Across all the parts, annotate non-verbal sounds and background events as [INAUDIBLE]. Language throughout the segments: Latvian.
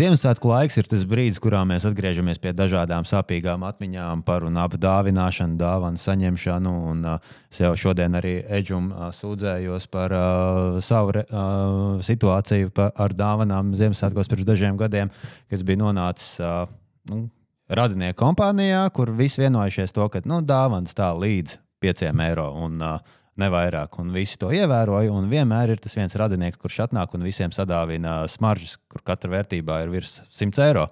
Ziemassvētku laiks ir tas brīdis, kurā mēs atgriežamies pie dažādām sāpīgām atmiņām par un ap dāvināšanu, dāvanu saņemšanu. Un, uh, es jau šodien arī Edžum uh, sūdzējos par uh, savu re, uh, situāciju par, ar dāvanām Ziemassvētkos pirms dažiem gadiem, kas bija nonācis uh, nu, radinieku kompānijā, kur visi vienojušies to, ka nu, dāvāns tā līdz 5 eiro. Un, uh, nevairāk. Un visi to ievēroja. Un vienmēr ir tas viens radinieks, kurš atnāk un visiem sadāvina smaržas, kur katra vērtībā ir virs 100 eiro.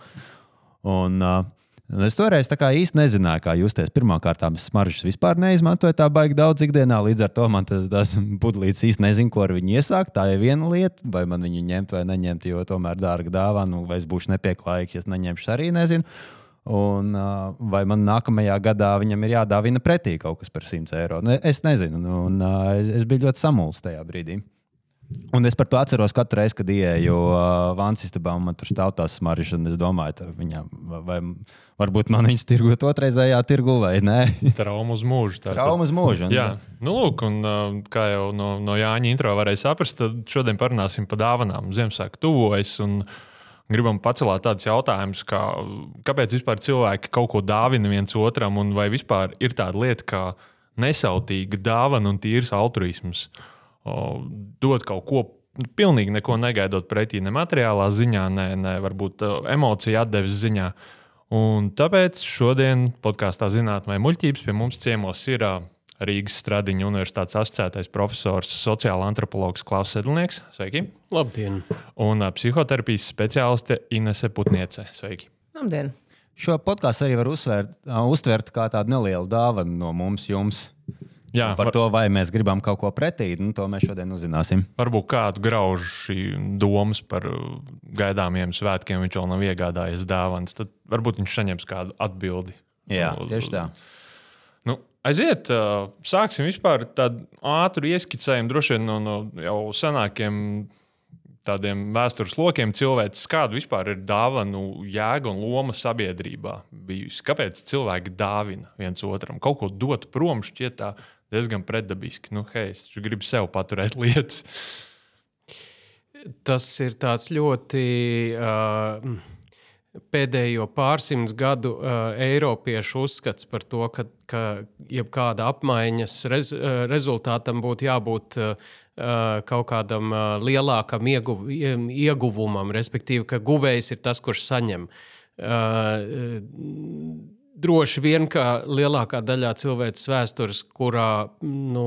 Un, uh, Es toreiz īsti nezināju, kā justies. Pirmkārt, es smaržas vispār neizmantoju tā baigi daudz ikdienā. Līdz ar to man tas, tas [LAUGHS] pudelīts īsti nezinu, ko ar viņu iesākt. Tā ir viena lieta, vai man viņu ņemt vai neņemt, jo tomēr dārga dāvana, nu, vai es būšu nepieklājīgs, ja neņemšu arī nezinu. Un, uh, vai man nākamajā gadā viņam ir jādāvina pretī kaut kas par 100 eiro? Nu, es nezinu, nu, un uh, es, es biju ļoti samulsis tajā brīdī. Un es par to atceros katru reizi, kad ienāku uh, istabā un man tur stāv tās smaržas. Es domāju, viņam, vai varbūt man viņas tirgot otrreizējā tirgu vai nē. [LAUGHS] Trauma uz mūžu. Trauma uz mūžu. Jā, nu, lūk, un kā jau no, no Jāņa intro varēja saprast, tad šodien parunāsim par dāvanām. Ziemassvētku tuvojas. Un, gribam pacelāt tādus jautājumus, kā kāpēc vispār cilvēki kaut ko dāvina viens otram, un vai vispār ir tāda lieta kā nesautīga dāvana un tīrs altruisms. O, dot kaut ko, pilnīgi neko negaidot pretī, ne materiālā ziņā, ne, ne varbūt emociju atdeves ziņā. Un tāpēc šodien podkāstā Zinātnē muļķības pie mums ciemos ir Rīgas Stradiņa Universitātes asociētais profesors, sociāla antropologs Klaus Sedlnieks. Sveiki! Labdien! Un psihoterapijas speciāliste Inese Putniece. Sveiki! Labdien! Šo podkāstu arī var uzsvērt, uztvert kā tādu nelielu dāvanu no mums, jums. Jā, par var... to, vai mēs gribam kaut ko pretī, nu, to mēs šodien uzzināsim. Varbūt kādu grauž šī domas par gaidāmiem svētkiem, viņš vēl nav iegādājies dāvanas. Tad varbūt viņš saņems kādu atbildi. Jā, tieši tā. Nu, Aiziet, sāksim vispār tādu ātru ieskicējumu, droši vien no, no jau senākiem tādiem vēstures lokiem cilvēks, kāda vispār ir dāvanu jēga un loma sabiedrībā bijusi. Kāpēc cilvēki dāvina viens otram? Kaut ko dot prom šķiet diezgan pretdabiski. Nu, hei, es gribu sev paturēt [LAUGHS] lietas. Tas ir tāds ļoti. Uh, pēdējo pārsimts gadu uh, eiropiešu uzskats par to, ka, ka jebkāda apmaiņas rez, uh, rezultātam būtu jābūt uh, kaut kādam uh, lielākam ieguv, ieguvumam, respektīvi, ka guvējs ir tas, kurš saņem. Uh, droši vien, ka lielākā daļā cilvēces vēstures, kurā nu,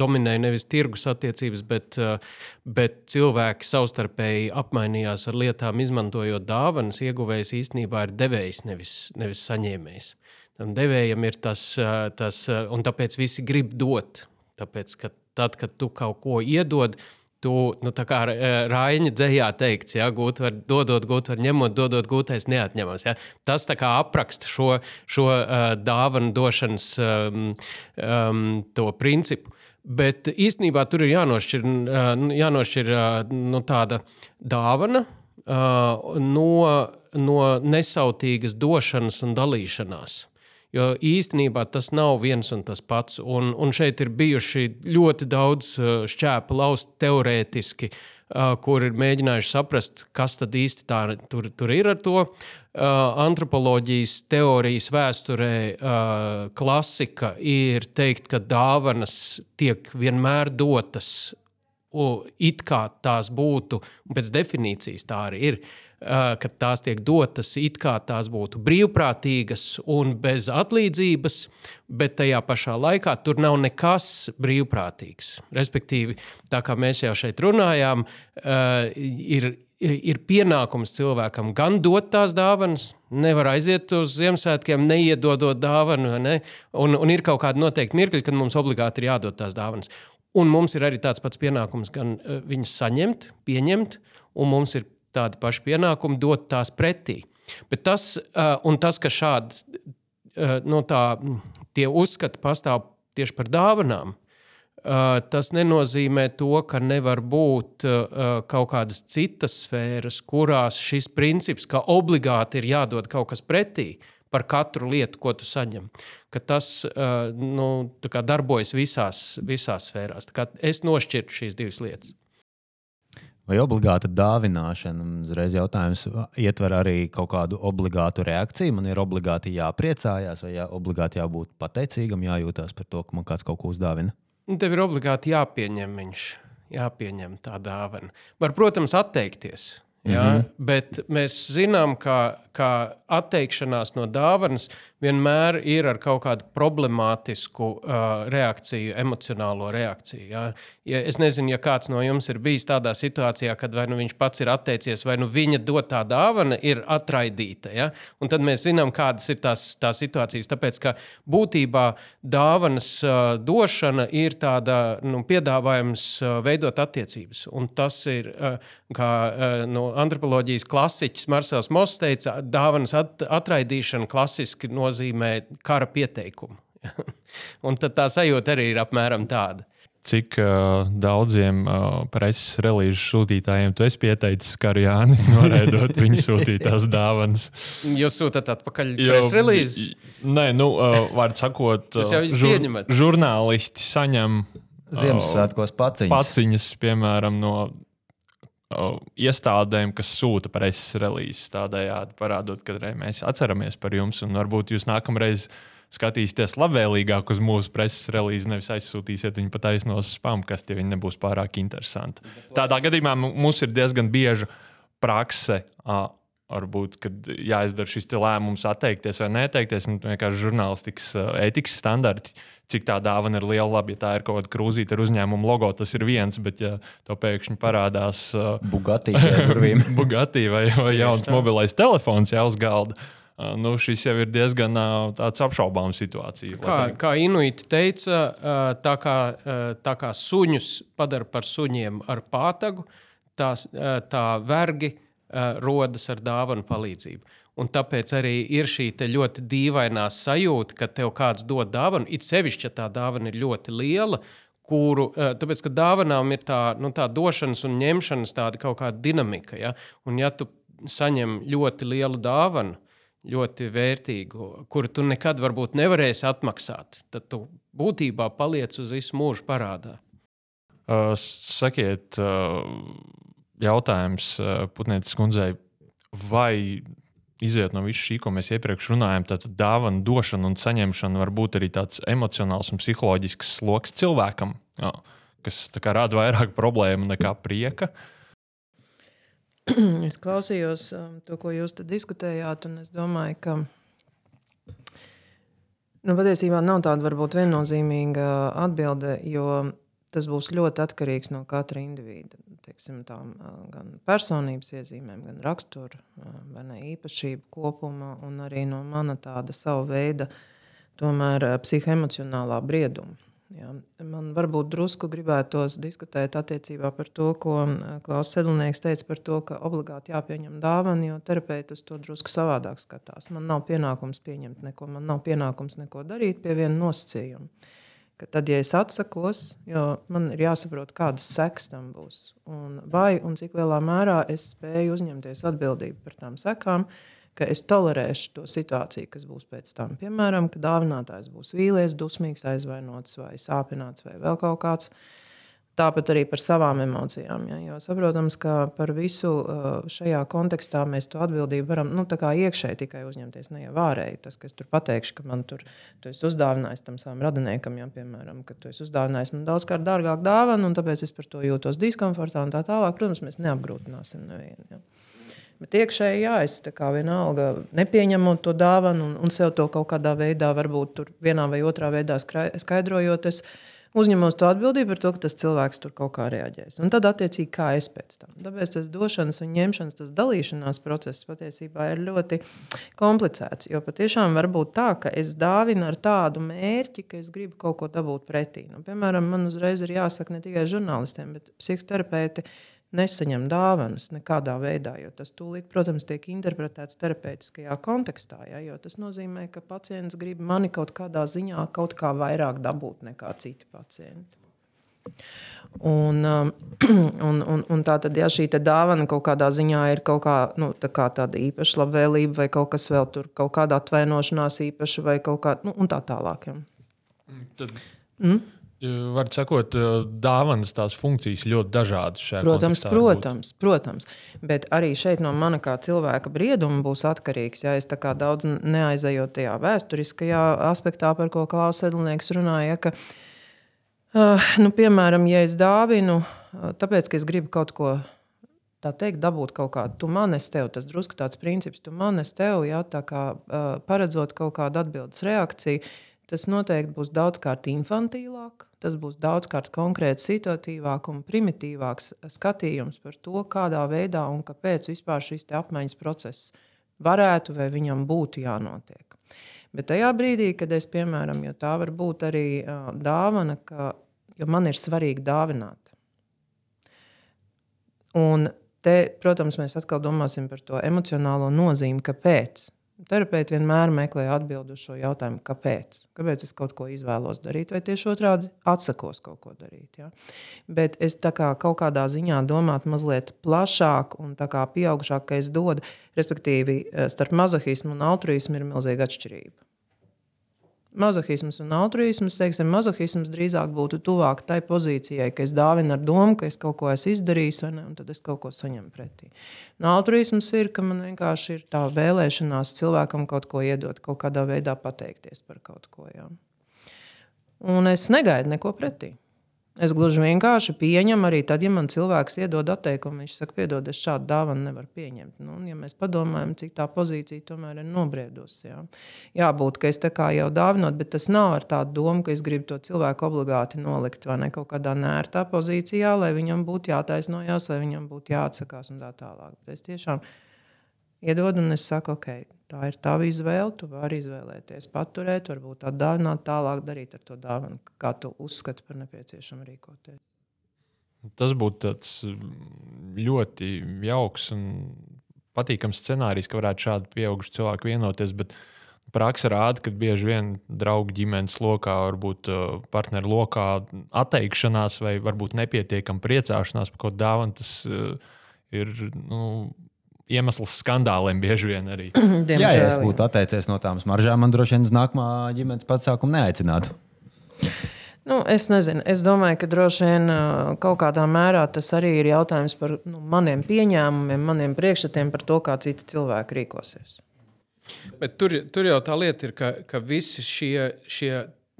dominēja nevis tirgus attiecības, bet, eh, bet cilvēki savstarpēji apmainījās ar lietām, izmantojot dāvanas, ieguvējs īstenībā ir devējs, nevis, nevis saņēmējs. Tam devējam ir tas, eh, tas, eh, un tāpēc visi grib dot. Tāpēc, ka tad, kad tu kaut ko iedod, tu, nu, kā Rāņa dzējā teikts, ja, gūt var dodot, gūt var ņemot, dodot, gūtais neatņemams. Ja. Tas apraksta šo, šo uh, dāvanu došanas um, um, principu. Bet īstenībā tur ir jānošķir, uh, jānošķir uh, nu, tāda dāvana uh, no, no nesautīgas došanas un dalīšanās. Jo īstenībā tas nav viens un tas pats. Un, un šeit ir bijuši ļoti daudz uh, šķēpa laust teorētiski, uh, kur ir mēģinājuši saprast, kas tad īsti tā, tur, tur ir ar to. Uh, antropoloģijas teorijas vēsturē klasika ir teikt, ka dāvanas tiek vienmēr dotas it kā tās būtu, un pēc definīcijas tā arī ir, ka tās tiek dotas it kā tās būtu brīvprātīgas un bez atlīdzības, bet tajā pašā laikā tur nav nekas brīvprātīgs. Respektīvi, tā kā mēs jau šeit runājām, ir, ir pienākums cilvēkam gan dot tās dāvanas, nevar aiziet uz Ziemassvētkiem, neiedodot dāvanu, ne? un, un ir kaut kādi noteikti mirkļi, kad mums obligāti ir jādod tās dāvanas. Un mums ir arī tāds pats pienākums gan viņas saņemt, pieņemt, un mums ir tādi paši pienākumi dot tās pretī. Bet tas, uh, tas ka šādi uh, no tā, tie uzskati pastāv tieši par dāvanām, uh, tas nenozīmē to, ka nevar būt kaut kādas citas sfēras, kurās šis princips, ka obligāti ir jādod kaut kas pretī, par katru lietu, ko tu saņem. Ka tas nu, darbojas visās, visās sfērās. Es nošķirtu šīs divas lietas. Vai obligāta dāvināšana, uzreiz jautājums, ietver arī kaut kādu obligātu reakciju? Man ir obligāti jāpriecājās, vai jā, obligāti jābūt pateicīgam, jājūtās par to, ka man kāds kaut ko uzdāvina? Tev ir obligāti jāpieņem viņš, jāpieņem tā dāvana. Var, protams, atteikties. Ja? Mm -hmm. Bet mēs zinām, ka, ka atteikšanās no dāvanas vienmēr ir ar kaut kādu problemātisku uh, reakciju, emocionālo reakciju. Ja? Ja, es nezinu, ja kāds no jums ir bijis tādā situācijā, kad vai nu viņš pats ir atteicies, vai nu viņa dotā dāvana ir atraidīta. Ja? Un tad mēs zinām, kādas ir tās, tās situācijas. Tāpēc, ka būtībā dāvanas uh, došana ir tāda nu, piedāvājums uh, veidot attiecības. Un tas ir, uh, kā uh, no antropoloģijas klasiķis Marsels Moss teica, dāvanas at, atraidīšana klasiski nozīmē kara pieteikumu. [LAUGHS] Un tā sajūta arī ir apmēram tāda cik uh, daudziem uh, preses relīžu sūtītājiem tu esi pieteicis Karijāni, [LAUGHS] noraidot viņu sūtītās dāvanas. Jūs sūtāt atpakaļ preses relīzes? Nē, nu, uh, var sakot, uh, žur, žurnālisti saņem Ziemassvētkos paciņas. paciņas, piemēram, no uh, iestādēm, kas sūta preses relīzes, tādējādi parādot, ka mēs atceramies par jums un varbūt jūs nākamreiz skatīsieties labvēlīgāk uz mūsu preses relīzi, nevis aizsūtīsiet viņu pat aiznos spam, kas tie nebūs pārāk interesanti. Tādā gadījumā mums ir diezgan bieža prakse. Varbūt, kad jāizdara šis lēmums, atteikties vai neteikties, nu, vienkārši žurnālistikas ētikas standarti, cik tā dāvana ir liela. Labi, ja tā ir kaut kāda krūzīte ar uzņēmumu logo, tas ir viens, bet ja to pēkšņi parādās Bugatti, [LAUGHS] Bugatti vai, vai jauns mobilais telefons jau uz galda, nu, šis jau ir diezgan apšaubāms situācija. Kā, kā Inuiti teica, tā kā, tā kā suņus padara par suņiem ar pātagu, tās, tā vergi rodas ar dāvanu palīdzību. Un tāpēc arī ir šī ļoti dīvainā sajūta, ka tev kāds dod dāvanu, it sevišķi, ja tā dāvana ir ļoti liela, kuru, tāpēc, ka dāvanām ir tā, nu, tā došanas un ņemšanas tāda kaut kāda dinamika. Ja? Un ja tu saņem ļoti lielu dāvanu, ļoti vērtīgu, kuru tu nekad varbūt nevarēsi atmaksāt, tad tu būtībā paliec uz visu mūžu parādā. Uh, sakiet, uh, jautājums uh, Putnētas kundzei, vai iziet no visu šī, ko mēs iepriekš runājām, tad dāvana došana un saņemšana var būt arī tāds emocionāls un psiholoģisks sloks cilvēkam, kas rada vairāk problēmu nekā prieka. [CLEARS THROAT] Es klausījos um, to, ko jūs diskutējāt, un es domāju, ka nu, patiesībā nav tāda varbūt viennozīmīga atbilde, jo tas būs ļoti atkarīgs no katra individa. Teiksim, tām, gan personības iezīmēm, gan rakstura ne īpašību kopuma, un arī no mana tāda sava veida psihoemocionālā brieduma. Jā. Man varbūt drusku gribētos diskutēt attiecībā par to, ko Klaus Sedlnieks teica par to, ka obligāti jāpieņem dāvana, jo terapeits uz to drusku savādāk skatās. Man nav pienākums pieņemt neko, man nav pienākums neko darīt pie viena nosacījuma. Ka tad, ja es atsakos, jo man ir jāsaprot, kādas sekas tam būs, un vai un cik lielā mērā es spēju uzņemties atbildību par tām sekām, ka es tolerēšu to situāciju, kas būs pēc tam. Piemēram, ka dāvinātājs būs vīlies, dusmīgs, aizvainots vai sāpināts vai vēl kaut kāds. Tāpat arī par savām emocijām. Ja? Jo saprotams, ka par visu šajā kontekstā mēs to atbildību varam nu, iekšēji tikai uzņemties. Ne jau ārēji. Tas, ka es tur pateikšu, ka man tur ir uzdāvinājis tam savam radiniekam, ja, piemēram, ka tu esi uzdāvinājis man daudzkārt dārgāku dāvanu, un tāpēc es par to jūtos diskomfortā un tā tālāk. Protams, mēs neapgrūtināsim nevienu. Ja. Bet iekšēji, jā, es kā vienalga nepieņemu to dāvanu un, un sev to kaut kādā veidā, varbūt tur vienā vai otrā veidā skaidrojot. Es uzņemos to atbildību par to, ka tas cilvēks tur kaut kā reaģēs. Un tad, attiecīgi, kā es pēc tam. Tāpēc tas došanas un ņemšanas, tas dalīšanās process patiesībā ir ļoti komplicēts. Jo patiešām var būt tā, ka es dāvinu ar tādu mērķi, ka es gribu kaut ko dabūt pretī. Nu, piemēram, man uzreiz ir jāsaka ne tikai žurnālistiem, bet psihoterapeitiem nesaņem dāvanas nekādā veidā, jo tas tūlīt, protams, tiek interpretēts terapeitiskajā kontekstā. Ja, tas nozīmē, ka pacients grib mani kaut kādā ziņā kaut kā vairāk dabūt nekā citi pacienti. Un, um, [CLEARS THROAT] un, un, un tā tad, ja šī dāvana kaut kādā ziņā ir kaut kā, nu, kā tāda īpaša labvēlība, vai kaut kas vēl tur, kaut kāda atvainošanās īpaša, vai kaut kā nu, tā tālāk. Ja. Tad, mm? Var sakot, dāvanas tās funkcijas ļoti dažādas. Protams, protams, protams. Bet arī šeit no mana kā cilvēka brieduma būs atkarīgs. Ja es daudz neaizejot tajā vēsturiskajā aspektā, par ko Klaus Edlnieks runāja, ka, uh, nu, piemēram, ja es dāvinu, tāpēc, ka es gribu kaut ko tā teikt, dabūt kaut kādu, tu man es tev, tas drusku tāds princips, tu man es tev, ja tā kā uh, paredzot kaut kādu atbildes reakciju, tas noteikti būs daudzkārt infantīlāk, tas būs daudzkārt konkrēti situatīvāk un primitīvāks skatījums par to, kādā veidā un kāpēc vispār šis apmaiņas process varētu vai viņam būtu jānotiek. Bet tajā brīdī, kad es, piemēram, jo tā var būt arī uh, dāvana, ka man ir svarīgi dāvināt. Un Te, protams, mēs atkal domāsim par to emocionālo nozīmi, kāpēc. Terapeiti vienmēr meklē atbildi uz šo jautājumu, kāpēc. Kāpēc es kaut ko izvēlos darīt, vai tieši otrādi atsakos kaut ko darīt. Ja? Bet es kā kaut kādā ziņā domātu mazliet plašāk un pieaugušāk, ka es dodu, respektīvi, starp mazohismu un altruismu ir milzīga atšķirība mazohisms un altruisms, teiksim, mazohisms drīzāk būtu tuvāk tai pozīcijai, ka es dāvinu ar domu, ka es kaut ko esmu izdarījis, ne, un tad es kaut ko saņemu pretī. Un altruisms ir, ka man vienkārši ir tā vēlēšanās cilvēkam kaut ko iedot, kaut kādā veidā pateikties par kaut ko. Jā. Un es negaidu neko pretī. Es gluži vienkārši pieņemu arī tad, ja man cilvēks iedod atteikumu. Viņš saka, piedod, es šādu dāvanu nevaru pieņemt. Nu, ja mēs padomājam, cik tā pozīcija tomēr ir nobriedusi. Jā. Jābūt, ka es tā kā jau dāvinot, bet tas nav ar tādu domu, ka es gribu to cilvēku obligāti nolikt vai ne kaut kādā nērtā pozīcijā, lai viņam būtu jātaisnojas, lai viņam būtu jāatsakās un tā tālāk. Bet es tiešām iedod, un es saku, ok, tā ir tava izvēle. Tu vari izvēlēties, paturēt, varbūt atdāvināt, tālāk darīt ar to dāvanu, kā tu uzskati par nepieciešamu rīkoties. Tas būtu tāds ļoti jauks un patīkams scenārijs, ka varētu šādi pieauguši cilvēki vienoties. Bet praksa rāda, ka bieži vien draugu ģimenes lokā, varbūt uh, partneru lokā atteikšanās vai varbūt nepietiekama priecāšanās par kaut ko dāvanu, tas uh, ir nu, iemesls skandāliem bieži vien arī. [CLEARS THROAT] jā, ja es būtu atteicies no tām smaržām, man droši vien uz nākamā ģimenes pasākumu neaicinātu. Nu, es nezinu. Es domāju, ka droši vien kaut kādā mērā tas arī ir jautājums par nu, maniem pieņēmumiem, maniem priekšstatiem par to, kā citi cilvēki rīkosies. Bet tur, tur jau tā lieta ir, ka, ka visi šie, šie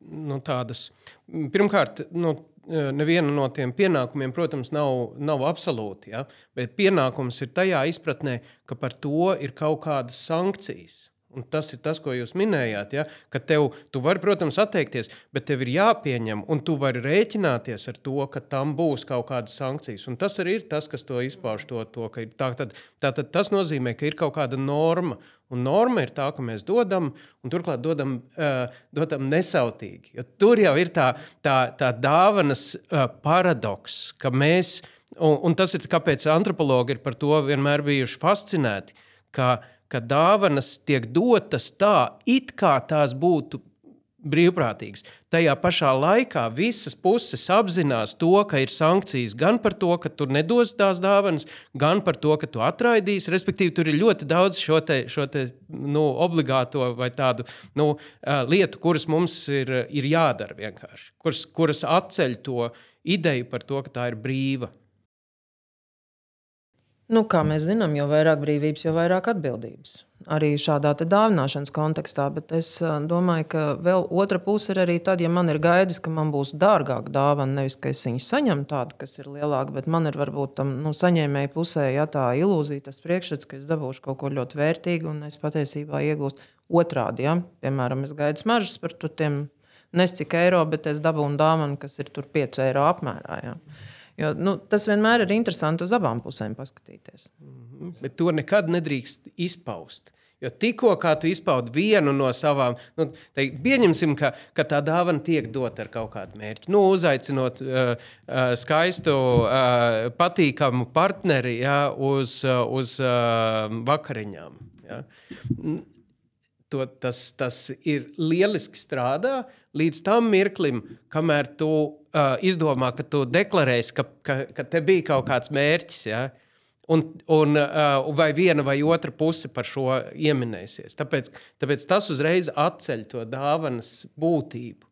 nu, tādas, pirmkārt, nu, neviena no tiem pienākumiem, protams, nav, nav absolūti. Ja? Bet pienākums ir tajā izpratnē, ka par to ir kaut kādas sankcijas. Un tas ir tas, ko jūs minējāt. Ja? Ka tev, tu vari, protams, atteikties, bet tev ir jāpieņem, un tu vari rēķināties ar to, ka tam būs kaut kādas sankcijas. Un tas arī ir tas, kas to izpauž. To, to, tā, tad, tā, tad tas nozīmē, ka ir kaut kāda norma. Un norma ir tā, ka mēs dodam, un turklāt dodam, uh, dodam nesautīgi. Jo tur jau ir tā, tā, tā dāvanas uh, paradoks, ka mēs, un, un tas ir kāpēc antropologi ir par to vienmēr bijuši fascinēti, ka, ka dāvanas tiek dotas tā, it kā tās būtu brīvprātīgas. Tajā pašā laikā visas puses apzinās to, ka ir sankcijas gan par to, ka tu nedos tās dāvanas, gan par to, ka tu atraidīsi. Respektīvi, tur ir ļoti daudz šo, te, šo te, nu, obligāto vai tādu nu, lietu, kuras mums ir, ir jādara vienkārši, kuras, kuras atceļ to ideju par to, ka tā ir brīva. Nu, kā mēs zinām, jo vairāk brīvības, jo vairāk atbildības arī šādā dāvināšanas kontekstā. Bet es domāju, ka vēl otra puse ir arī tad, ja man ir gaidis, ka man būs dārgāka dāvana. Nevis, ka es viņu saņemu tādu, kas ir lielāka, bet man ir varbūt tam nu, saņēmēju pusē ja, tā ilūzija, tas priekšstats, ka es dabūšu kaut ko ļoti vērtīgu un es patiesībā iegūstu otrādi. Ja? Piemēram, es gaidu smaržas par tiem nescik eiro, bet es dabūnu dāvanu, kas ir 5 eiro apmērā. Ja? Jo, nu, tas vienmēr ir interesanti uz abām pusēm paskatīties. Mm -hmm. Bet to nekad nedrīkst izpaust. Jo tikko tu izpaudi vienu no savām, nu, te, pieņemsim, ka, ka tā dāvana tiek dota ar kaut kādu mērķi. Nu, uzaicinot uh, uh, skaistu, uh, patīkamu partneri ja, uz, uh, uz uh, vakariņām. Ja. To, tas, tas ir lieliski strādā līdz tam mirklim, kamēr tu uh, izdomā, ka tu deklarēsi, ka, ka, ka te bija kaut kāds mērķis. Ja. Un, un, uh, vai viena vai otra puse par šo ieminēsies. Tāpēc, tāpēc tas uzreiz atceļ to dāvanas būtību.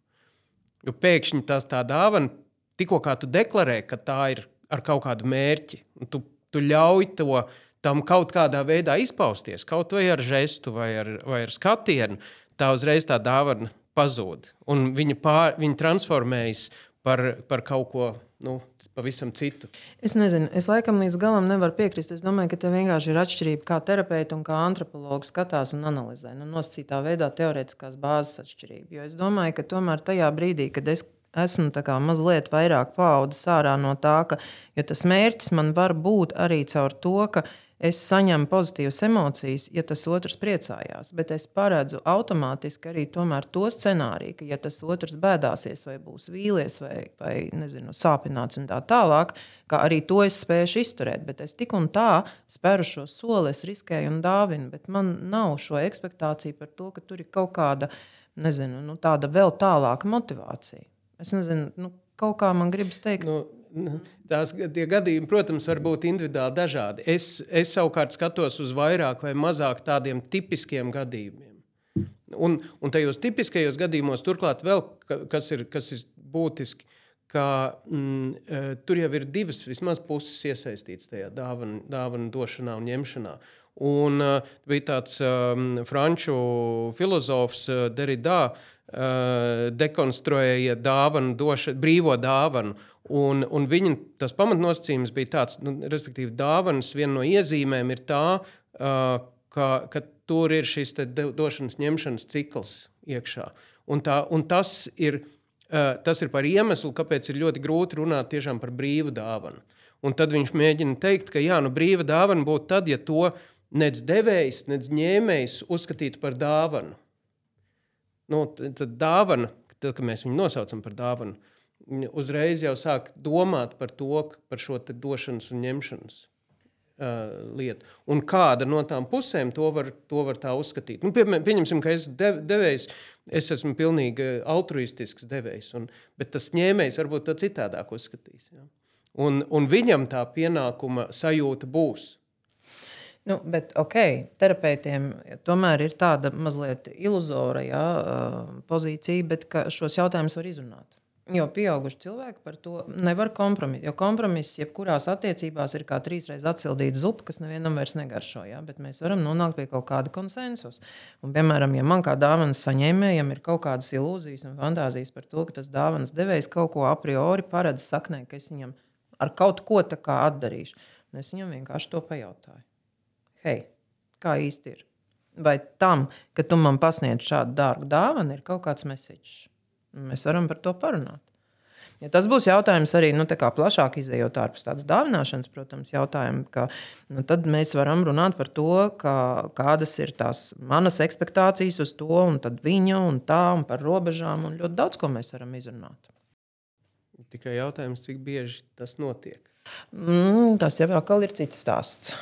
Jo pēkšņi tas tā dāvana, tikko kā tu deklarē, ka tā ir ar kaut kādu mērķi, un tu, tu ļauj to tam kaut kādā veidā izpausties, kaut vai ar žestu vai ar, vai ar skatienu, tā uzreiz tā dāvana pazūd. Un viņa, pār, viņa transformējas par, par kaut ko nu, pavisam citu. Es nezinu, es laikam līdz galam nevaru piekrist. Es domāju, ka te vienkārši ir atšķirība, kā terapeiti un kā antropologi skatās un analizē. Nu, nosacītā veidā teorētiskās bāzes atšķirība. Jo es domāju, ka tomēr tajā brīdī, kad es esmu mazliet vairāk paudzes ārā no tā, ka tas mērķis man var būt arī caur to, ka es saņemu pozitīvas emocijas, ja tas otrs priecājās. Bet es paredzu automātiski arī to scenāriju, ka, ja tas otrs bēdāsies, vai būs vīlies, vai, vai nezinu, sāpināts un tā tālāk, ka arī to es spēšu izturēt. Bet es tik un tā spēru šo soli, es riskēju un dāvinu, bet man nav šo expectāciju par to, ka tur ir kaut kāda nezinu, nu, tāda vēl tālāka motivācija. Es nezinu, nu, kaut kā man gribas teikt. Nu, Tās gadījumi, protams, var būt individuāli dažādi. Es, es savukārt skatos uz vairāk vai mazāk tādiem tipiskiem gadījumiem. Un, un tajos tipiskajos gadījumos, turklāt, vēl kas ir, kas ir būtiski, ka mm, e, tur jau ir divas vismaz puses iesaistītas tajā dāvana, dāvana došanā un ņemšanā. Un uh, bija tāds um, franču filozofs uh, Derrida, uh, dekonstruēja dāvanu, doša, brīvo dāvanu. Un, un viņa tas pamatnosacījums bija tāds, nu, respektīvi, dāvanas viena no iezīmēm ir tā, uh, ka, ka tur ir šis došanas, ņemšanas cikls iekšā. Un, tā, un tas, ir, uh, tas ir par iemeslu, kāpēc ir ļoti grūti runāt par brīvu dāvanu. Un tad viņš mēģina teikt, ka jā, nu, brīva dāvana būtu tad, ja to nec devējs, nec ņēmējs uzskatītu par dāvanu. Nu, tad dāvana, tad, kad mēs viņu nosaucam par dāvanu, uzreiz jau sāk domāt par to, par šo došanas un ņemšanas uh, lietu. Un kāda no tām pusēm to var, to var tā uzskatīt? Nu, pie, pieņemsim, ka es dev, devējs, es esmu pilnīgi altruistisks devējs, un, bet tas ņēmējs varbūt to citādāk uzskatīs. Ja? Un, un viņam tā pienākuma sajūta būs. Nu, bet, ok, terapeitiem tomēr ir tāda mazliet iluzora jā, pozīcija, bet šos jautājumus var izrunāt. Jo pieauguši cilvēki par to nevar kompromisēt. Jo kompromiss, jebkurās attiecībās, ir kā trīsreiz atsildīta zupa, kas nevienam vairs negaršo. Ja? Bet mēs varam nonākt pie kaut kāda konsensusa. Un, piemēram, ja man kā dāvanas saņēmējam ir kaut kādas ilūzijas un fantāzijas par to, ka tas dāvanas devējs kaut ko a priori paredz saknē, ka es viņam ar kaut ko tādu atdarīšu, un es viņam vienkārši to pajautāju. Hei, kā īsti ir? Vai tam, ka tu man pasniedz šādu dārgu dāvanu, ir kaut kāds mesiķis? Mēs varam par to parunāt. Ja tas būs jautājums arī nu, plašāk izējot ārpus tādas dāvināšanas, protams, jautājumu, ka, nu, tad mēs varam runāt par to, ka, kādas ir tās manas expectācijas uz to, un viņa un tā, un par robežām, un ļoti daudz ko mēs varam izrunāt. Tikai jautājums, cik bieži tas notiek? Mm, tas jau ir cits stāsts.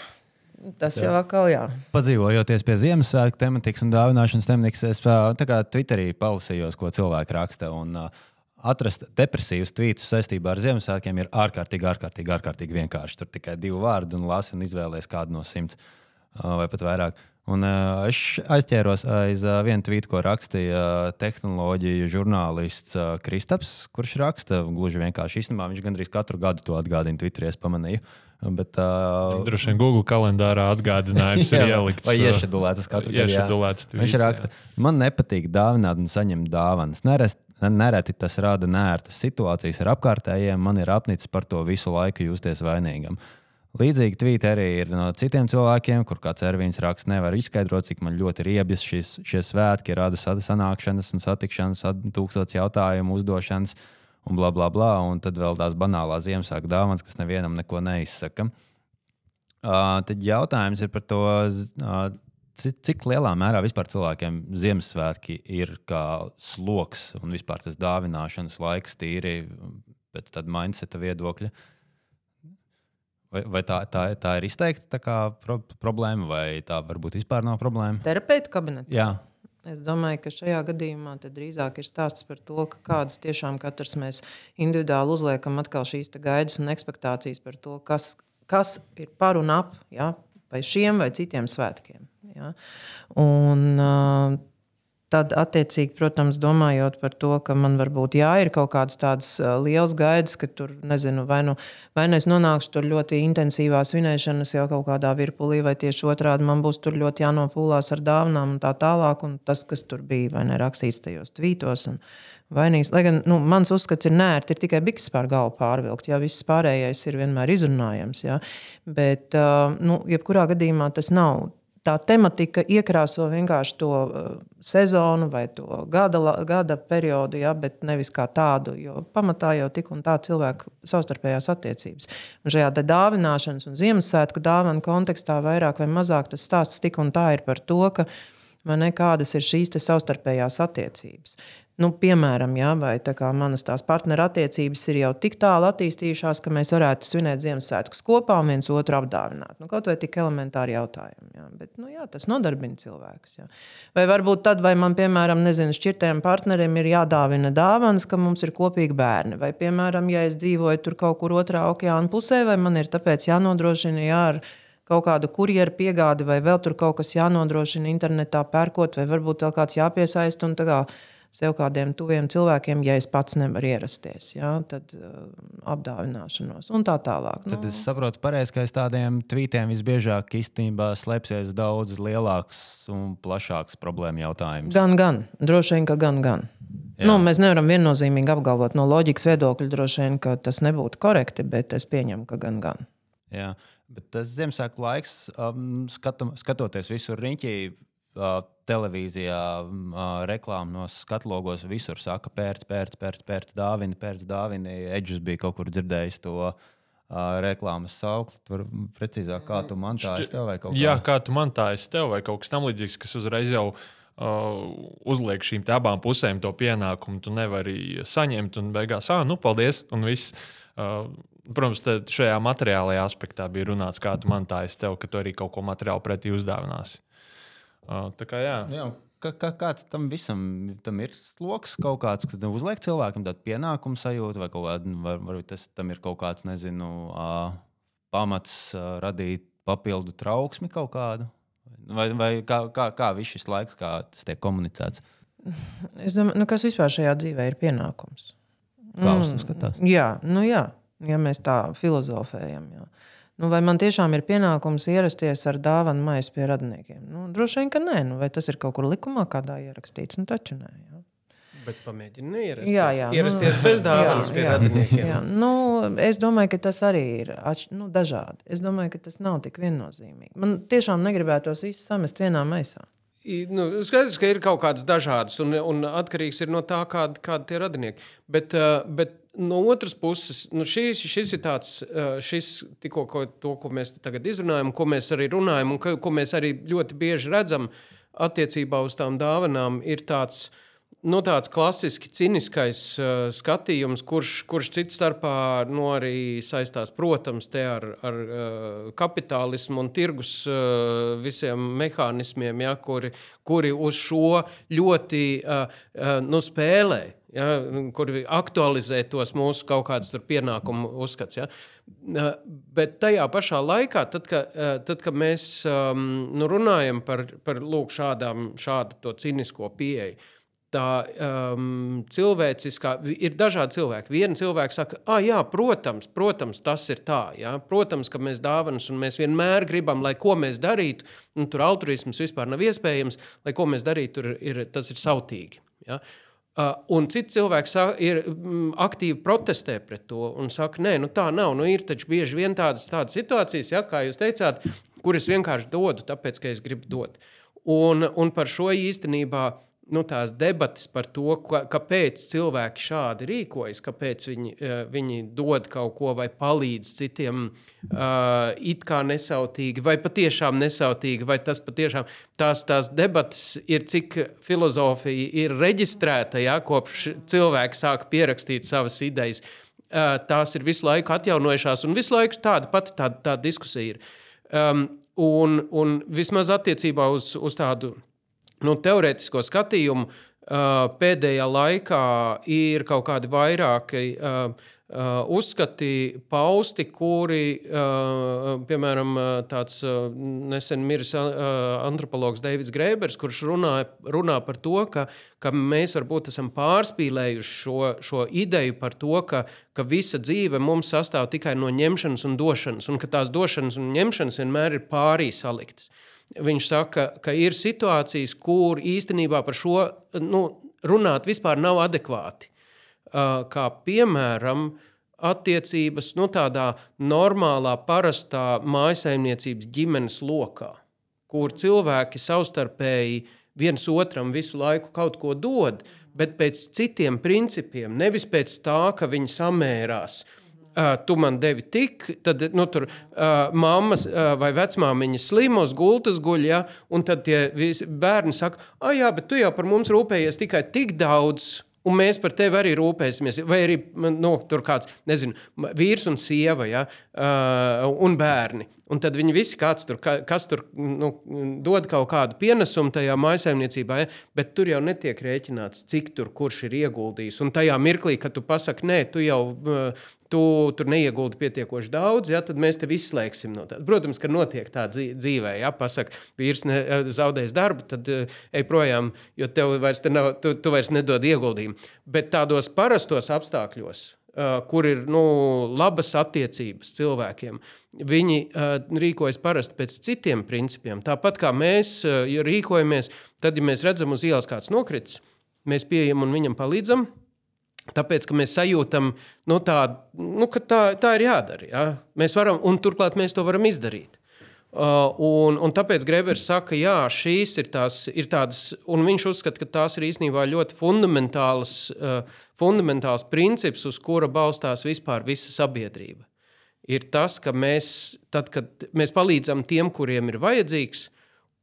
Tas jā. jau atkal, jā. Padzīvojoties pie Ziemassvētku tematikas un dāvināšanas tematikas, es tā kā Twitterī palasījos, ko cilvēki raksta. Un, uh, Atrast depresīvus tvītus saistībā ar Ziemassvētkiem ir ārkārtīgi, ārkārtīgi, ārkārtīgi vienkārši. Tur tikai divi vārdi un lasi un izvēlēties kādu no simts uh, vai pat vairāk. Un, uh, es aizķēros aiz uh, vienu tvītu, ko rakstīja uh, tehnoloģiju žurnālists uh, Kristaps, kurš raksta gluži vienkārši. Īstenībā viņš gandrīz katru gadu to atgādina Twitterī, es pamanīju. Uh, Bet, uh, Droši vien Google kalendārā atgādinājums [LAUGHS] jā, ir ielikts. Vai iešedulēts katru gadu? Viņš raksta, man nepatīk dāvināt un saņemt dāvanas. Nerest, nereti tas rada nērtas situācijas ar apkārtējiem. Man ir apnicis par to visu laiku justies vainīgam. Līdzīgi tvīti arī ir no citiem cilvēkiem, kur kāds ervīns raksta, nevar izskaidrot, cik man ļoti riebjas šis, šie svētki, rada sanākšanas un satikšanas, tūkstotis jautājumu uzdošanas. Uh, un bla, bla, bla. Un tad vēl tās banālās Ziemassvētku dāvanas, kas nevienam neko neizsaka. Uh, tad jautājums ir par to, uh, cik, cik lielā mērā vispār cilvēkiem Ziemassvētki ir kā sloks un vispār tas dāvināšanas laiks tīri pēc tāda mindseta viedokļa. Vai, vai tā, tā, tā ir izteikta tā pro, problēma, vai tā varbūt vispār nav problēma? Terapeitu kabinetā. Jā. Es domāju, ka šajā gadījumā drīzāk ir stāsts par to, ka kādas tiešām katrs mēs individuāli uzliekam atkal šīs gaidas un expectācijas par to, kas, kas ir par un ap ja, vai šiem vai citiem svētkiem. Ja. Un, Tad, attiecīgi, protams, domājot par to, ka man varbūt jā, ir kaut kādas tādas liels gaidas, ka tur, nezinu, vai nu, vai nu es nonākšu tur ļoti intensīvā svinēšanas jau kaut kādā virpulī, vai tieši otrādi man būs tur ļoti jānopūlās ar dāvanām un tā tālāk. Un tas, kas tur bija, vai ne rakstīts tajos tvītos. Vainīgs. Lai gan nu, mans uzskats ir nērti, ir tikai bikses pār galvu pārvilkt. Jā, viss pārējais ir vienmēr izrunājams. Jā. Bet, nu, jebkurā gadījumā tas nav tā tematika iekrāso vienkārši to uh, sezonu vai to gada, gada periodu, ja, bet nevis kā tādu. Jo pamatā jau tik un tā cilvēku savstarpējās attiecības. Un šajā dāvināšanas un Ziemassvētku dāvana kontekstā vairāk vai mazāk tas stāsts tik un tā ir par to, ka ne, kādas ir šīs savstarpējās attiecības. Nu, piemēram, jā, vai manas tās partnerattiecības ir jau tik tālu attīstījušās, ka mēs varētu svinēt Ziemassvētkus kopā un viens otru apdāvināt. Nu, kaut vai tik elementāri jautājumi. Jā. Bet, nu, jā, tas nodarbina cilvēkus. Jā. Vai varbūt tad, vai man, piemēram, nezinu, šķirtajam partnerim ir jādāvina dāvāns, ka mums ir kopīgi bērni. Vai, piemēram, ja es dzīvoju tur kaut kur otrā okeāna pusē, vai man ir tāpēc jānodrošina jā, ar kaut kādu kurjeru piegādi, vai vēl tur kaut kas jānodrošina internetā pērkot, vai varbūt vēl kāds jāpiesaist sev kādiem tuviem cilvēkiem, ja es pats nevaru ierasties. Ja, tad uh, apdāvināšanos un tā tālāk. Tad nu. es saprotu, pareizi, ka aiz tādiem tvītiem visbiežāk īstenībā slēpsies daudz lielāks un plašāks problēma jautājums. Gan, gan. Droši vien, ka gan, gan. Jā. Nu, mēs nevaram viennozīmīgi apgalvot no loģikas viedokļa, droši vien, ka tas nebūtu korekti, bet es pieņemu, ka gan, gan. Jā, bet tas Ziemassvētku laiks, um, skatu, skatoties visur riņķī, uh, televīzijā, uh, reklāmā, no skatlogos visur saka, pērts, pērts, pērts, pērts dāvini, pērts dāvini. Edžus bija kaut kur dzirdējis to. Uh, reklāmas saukli, tur precīzāk, kā tu man tā aiztev vai kaut kā tāda. Jā, kā tu man tā aiztev vai kaut kas tamlīdzīgs, kas uzreiz jau uh, uzliek šīm abām pusēm to pienākumu. Tu nevari saņemt, un beigās, ah, nu, paldies, un viss. Uh, protams, šajā materiālajā aspektā bija runāts, kā tu man tā aiztev, ka tu arī kaut ko materiālu pretī uzdāvināsi. Tā kā jā. jā. Kā, kā, kāds tam visam tam ir sloks kaut kāds, kas uzliek cilvēkam tādu pienākumu sajūtu, vai, kādu, vai varbūt tas tam ir kaut kāds, nezinu, uh, pamats uh, radīt papildu trauksmi kaut kādu? Vai, vai kā, kā, kā viss šis laiks, kā tas tiek komunicēts? [LAUGHS] Es domāju, nu, kas vispār šajā dzīvē ir pienākums? Kā uz to mm, skatās? Jā, nu jā, ja mēs tā filozofējam. Jā. Nu, vai man tiešām ir pienākums ierasties ar dāvanu maisu pie radiniekiem? Nu, droši vien, ka nē. Nu, vai tas ir kaut kur likumā kādā ierakstīts? Nu, taču nē. Jā. Bet pamēģini neierasties. Jā, jā, ierasties nu, bez dāvanas jā, pie jā, radiniekiem. Jā. Nu, es domāju, ka tas arī ir atš, nu, dažādi. Es domāju, ka tas nav tik viennozīmīgi. Man tiešām negribētos visus samest vienā maisā. Nu, skaidrs, ka ir kaut kādas dažādas, un, un atkarīgs no tā, kādi, kādi tie radinieki. Bet, uh, bet no otras puses, nu šis, šis ir tāds, uh, šis tikko ko, to, ko mēs tagad izrunājam, ko mēs arī runājam, un ko, ko mēs arī ļoti bieži redzam attiecībā uz tām dāvanām, ir tāds. Uh, nu, tāds klasiski ciniskais uh, skatījums, kurš, kurš cits starpā nu, arī saistās, protams, ar, ar uh, kapitālismu un tirgus uh, visiem mehānismiem, ja, kuri, kuri uz šo ļoti uh, uh, nu, spēlē. Ja, kur aktualizē tos mūsu kaut kādus pienākumu uzskats. Ja. Bet tajā pašā laikā, tad, ka, tad, kad mēs nu, runājam par, par lūk, šādām, šādu cinisko pieeju, tā um, cilvēciskā, ir dažādi cilvēki. Viena cilvēka saka, ah, jā, protams, protams, tas ir tā. Jā. Protams, ka mēs dāvanas un mēs vienmēr gribam, lai ko mēs darītu, un tur altruisms vispār nav iespējams, lai ko mēs darītu, tur ir, tas ir sautīgi. Jā. Uh, un cits cilvēks ir mm, aktīvi protestē pret to un saka, nē, nu tā nav. Nu, ir taču bieži vien tādas, tādas situācijas, ja, kā jūs teicāt, kuras vienkārši dodu, tāpēc, ka es gribu dot. Un, un par šo īstenībā nu, tās debatas par to, ka, kāpēc cilvēki šādi rīkojas, kāpēc viņi, uh, viņi dod kaut ko vai palīdz citiem uh, it kā nesautīgi, vai patiešām nesautīgi, vai tas patiešām tās, tās debatas ir, cik filozofija ir reģistrēta, ja, kopš cilvēki sāk pierakstīt savas idejas. Uh, tās ir visu laiku atjaunojušās, un visu laiku tāda pati tāda, tāda diskusija ir. Um, un, un vismaz attiecībā uz, uz tādu nu, teorētisko skatījumu, pēdējā laikā ir kaut kādi vairāki uzskati pausti, kuri, piemēram, tāds nesen miris antropologs Deivids Grēbers, kurš runā, runā par to, ka, ka mēs varbūt esam pārspīlējuši šo, šo ideju par to, ka, ka visa dzīve mums sastāv tikai no ņemšanas un došanas, un ka tās došanas un ņemšanas vienmēr ir pārī saliktas. Viņš saka, ka ir situācijas, kur īstenībā par šo nu, runāt vispār nav adekvāti kā piemēram attiecības nu, tādā normālā, parastā mājasemniecības ģimenes lokā, kur cilvēki savstarpēji viens otram visu laiku kaut ko dod, bet pēc citiem principiem, nevis pēc tā, ka viņi samērās. Uh, tu man devi tik, tad nu, tur uh, mammas uh, vai vecmāmiņa slimos, gultas guļ, ja, un tad tie visi bērni saka, ah, jā, bet tu jau par mums rūpējies tikai tik daudz, Un mēs par tevi arī rūpēsimies. Vai arī nu, tur kāds, nezinu, vīrs un sieva, ja, uh, un bērni. Un tad viņi visi, tur, kas tur nu, dod kaut kādu pienesumu tajā maisaimniecībā, ja, bet tur jau netiek rēķināts, cik tur kurš ir ieguldījis. Un tajā mirklī, kad tu pasaki, nē, tu jau tu tur neieguldi pietiekoši daudz, ja, tad mēs tevi izslēgsim no tā. Protams, ka notiek tā dzīvē, ja pasakā, vīrs ne, zaudēs darbu, tad ej projām, jo tev vairs te nav, tu, tu vairs nedod ieguldījumu. Bet tādos parastos apstākļos kur ir nu, labas attiecības cilvēkiem. Viņi rīkojas parasti pēc citiem principiem. Tāpat kā mēs rīkojamies, tad, ja mēs redzam uz ielas kāds nokritis, mēs pieejam un viņam palīdzam. Tāpēc, mēs sajūtam, nu, tā, nu, ka tā, tā ir jādara. Ja? Mēs varam, un turklāt mēs to varam izdarīt. Uh, un, un tāpēc Grebers saka, ka šīs ir, tās, ir tādas, un viņš uzskata, ka tās ir īstenībā ļoti fundamentāls, uh, fundamentāls princips, uz kura balstās vispār visa sabiedrība. Ir tas, ka mēs, tad, kad mēs palīdzam tiem, kuriem ir vajadzīgs,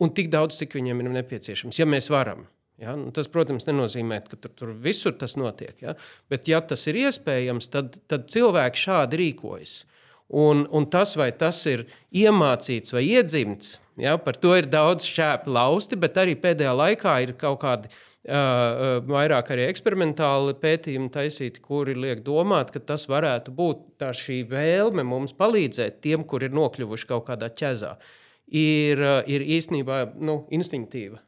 un tik daudz, cik viņiem ir nepieciešams, ja mēs varam. Ja? Nu, tas, protams, nenozīmē, ka tur, tur visur tas notiek. Ja? Bet, ja tas ir iespējams, tad, tad cilvēki šādi rīkojas. Uh, Un, un tas, vai tas ir iemācīts vai iedzimts, ja, par to ir daudz šķēpu lausti, bet arī pēdējā laikā ir kaut kādi uh, vairāk arī eksperimentāli pētījumi taisīti, kuri liek domāt, ka tas varētu būt šī vēlme mums palīdzēt tiem, kuri ir nokļuvuši kaut kādā ķezā. Ir, ir īstenībā nu, instinktīva.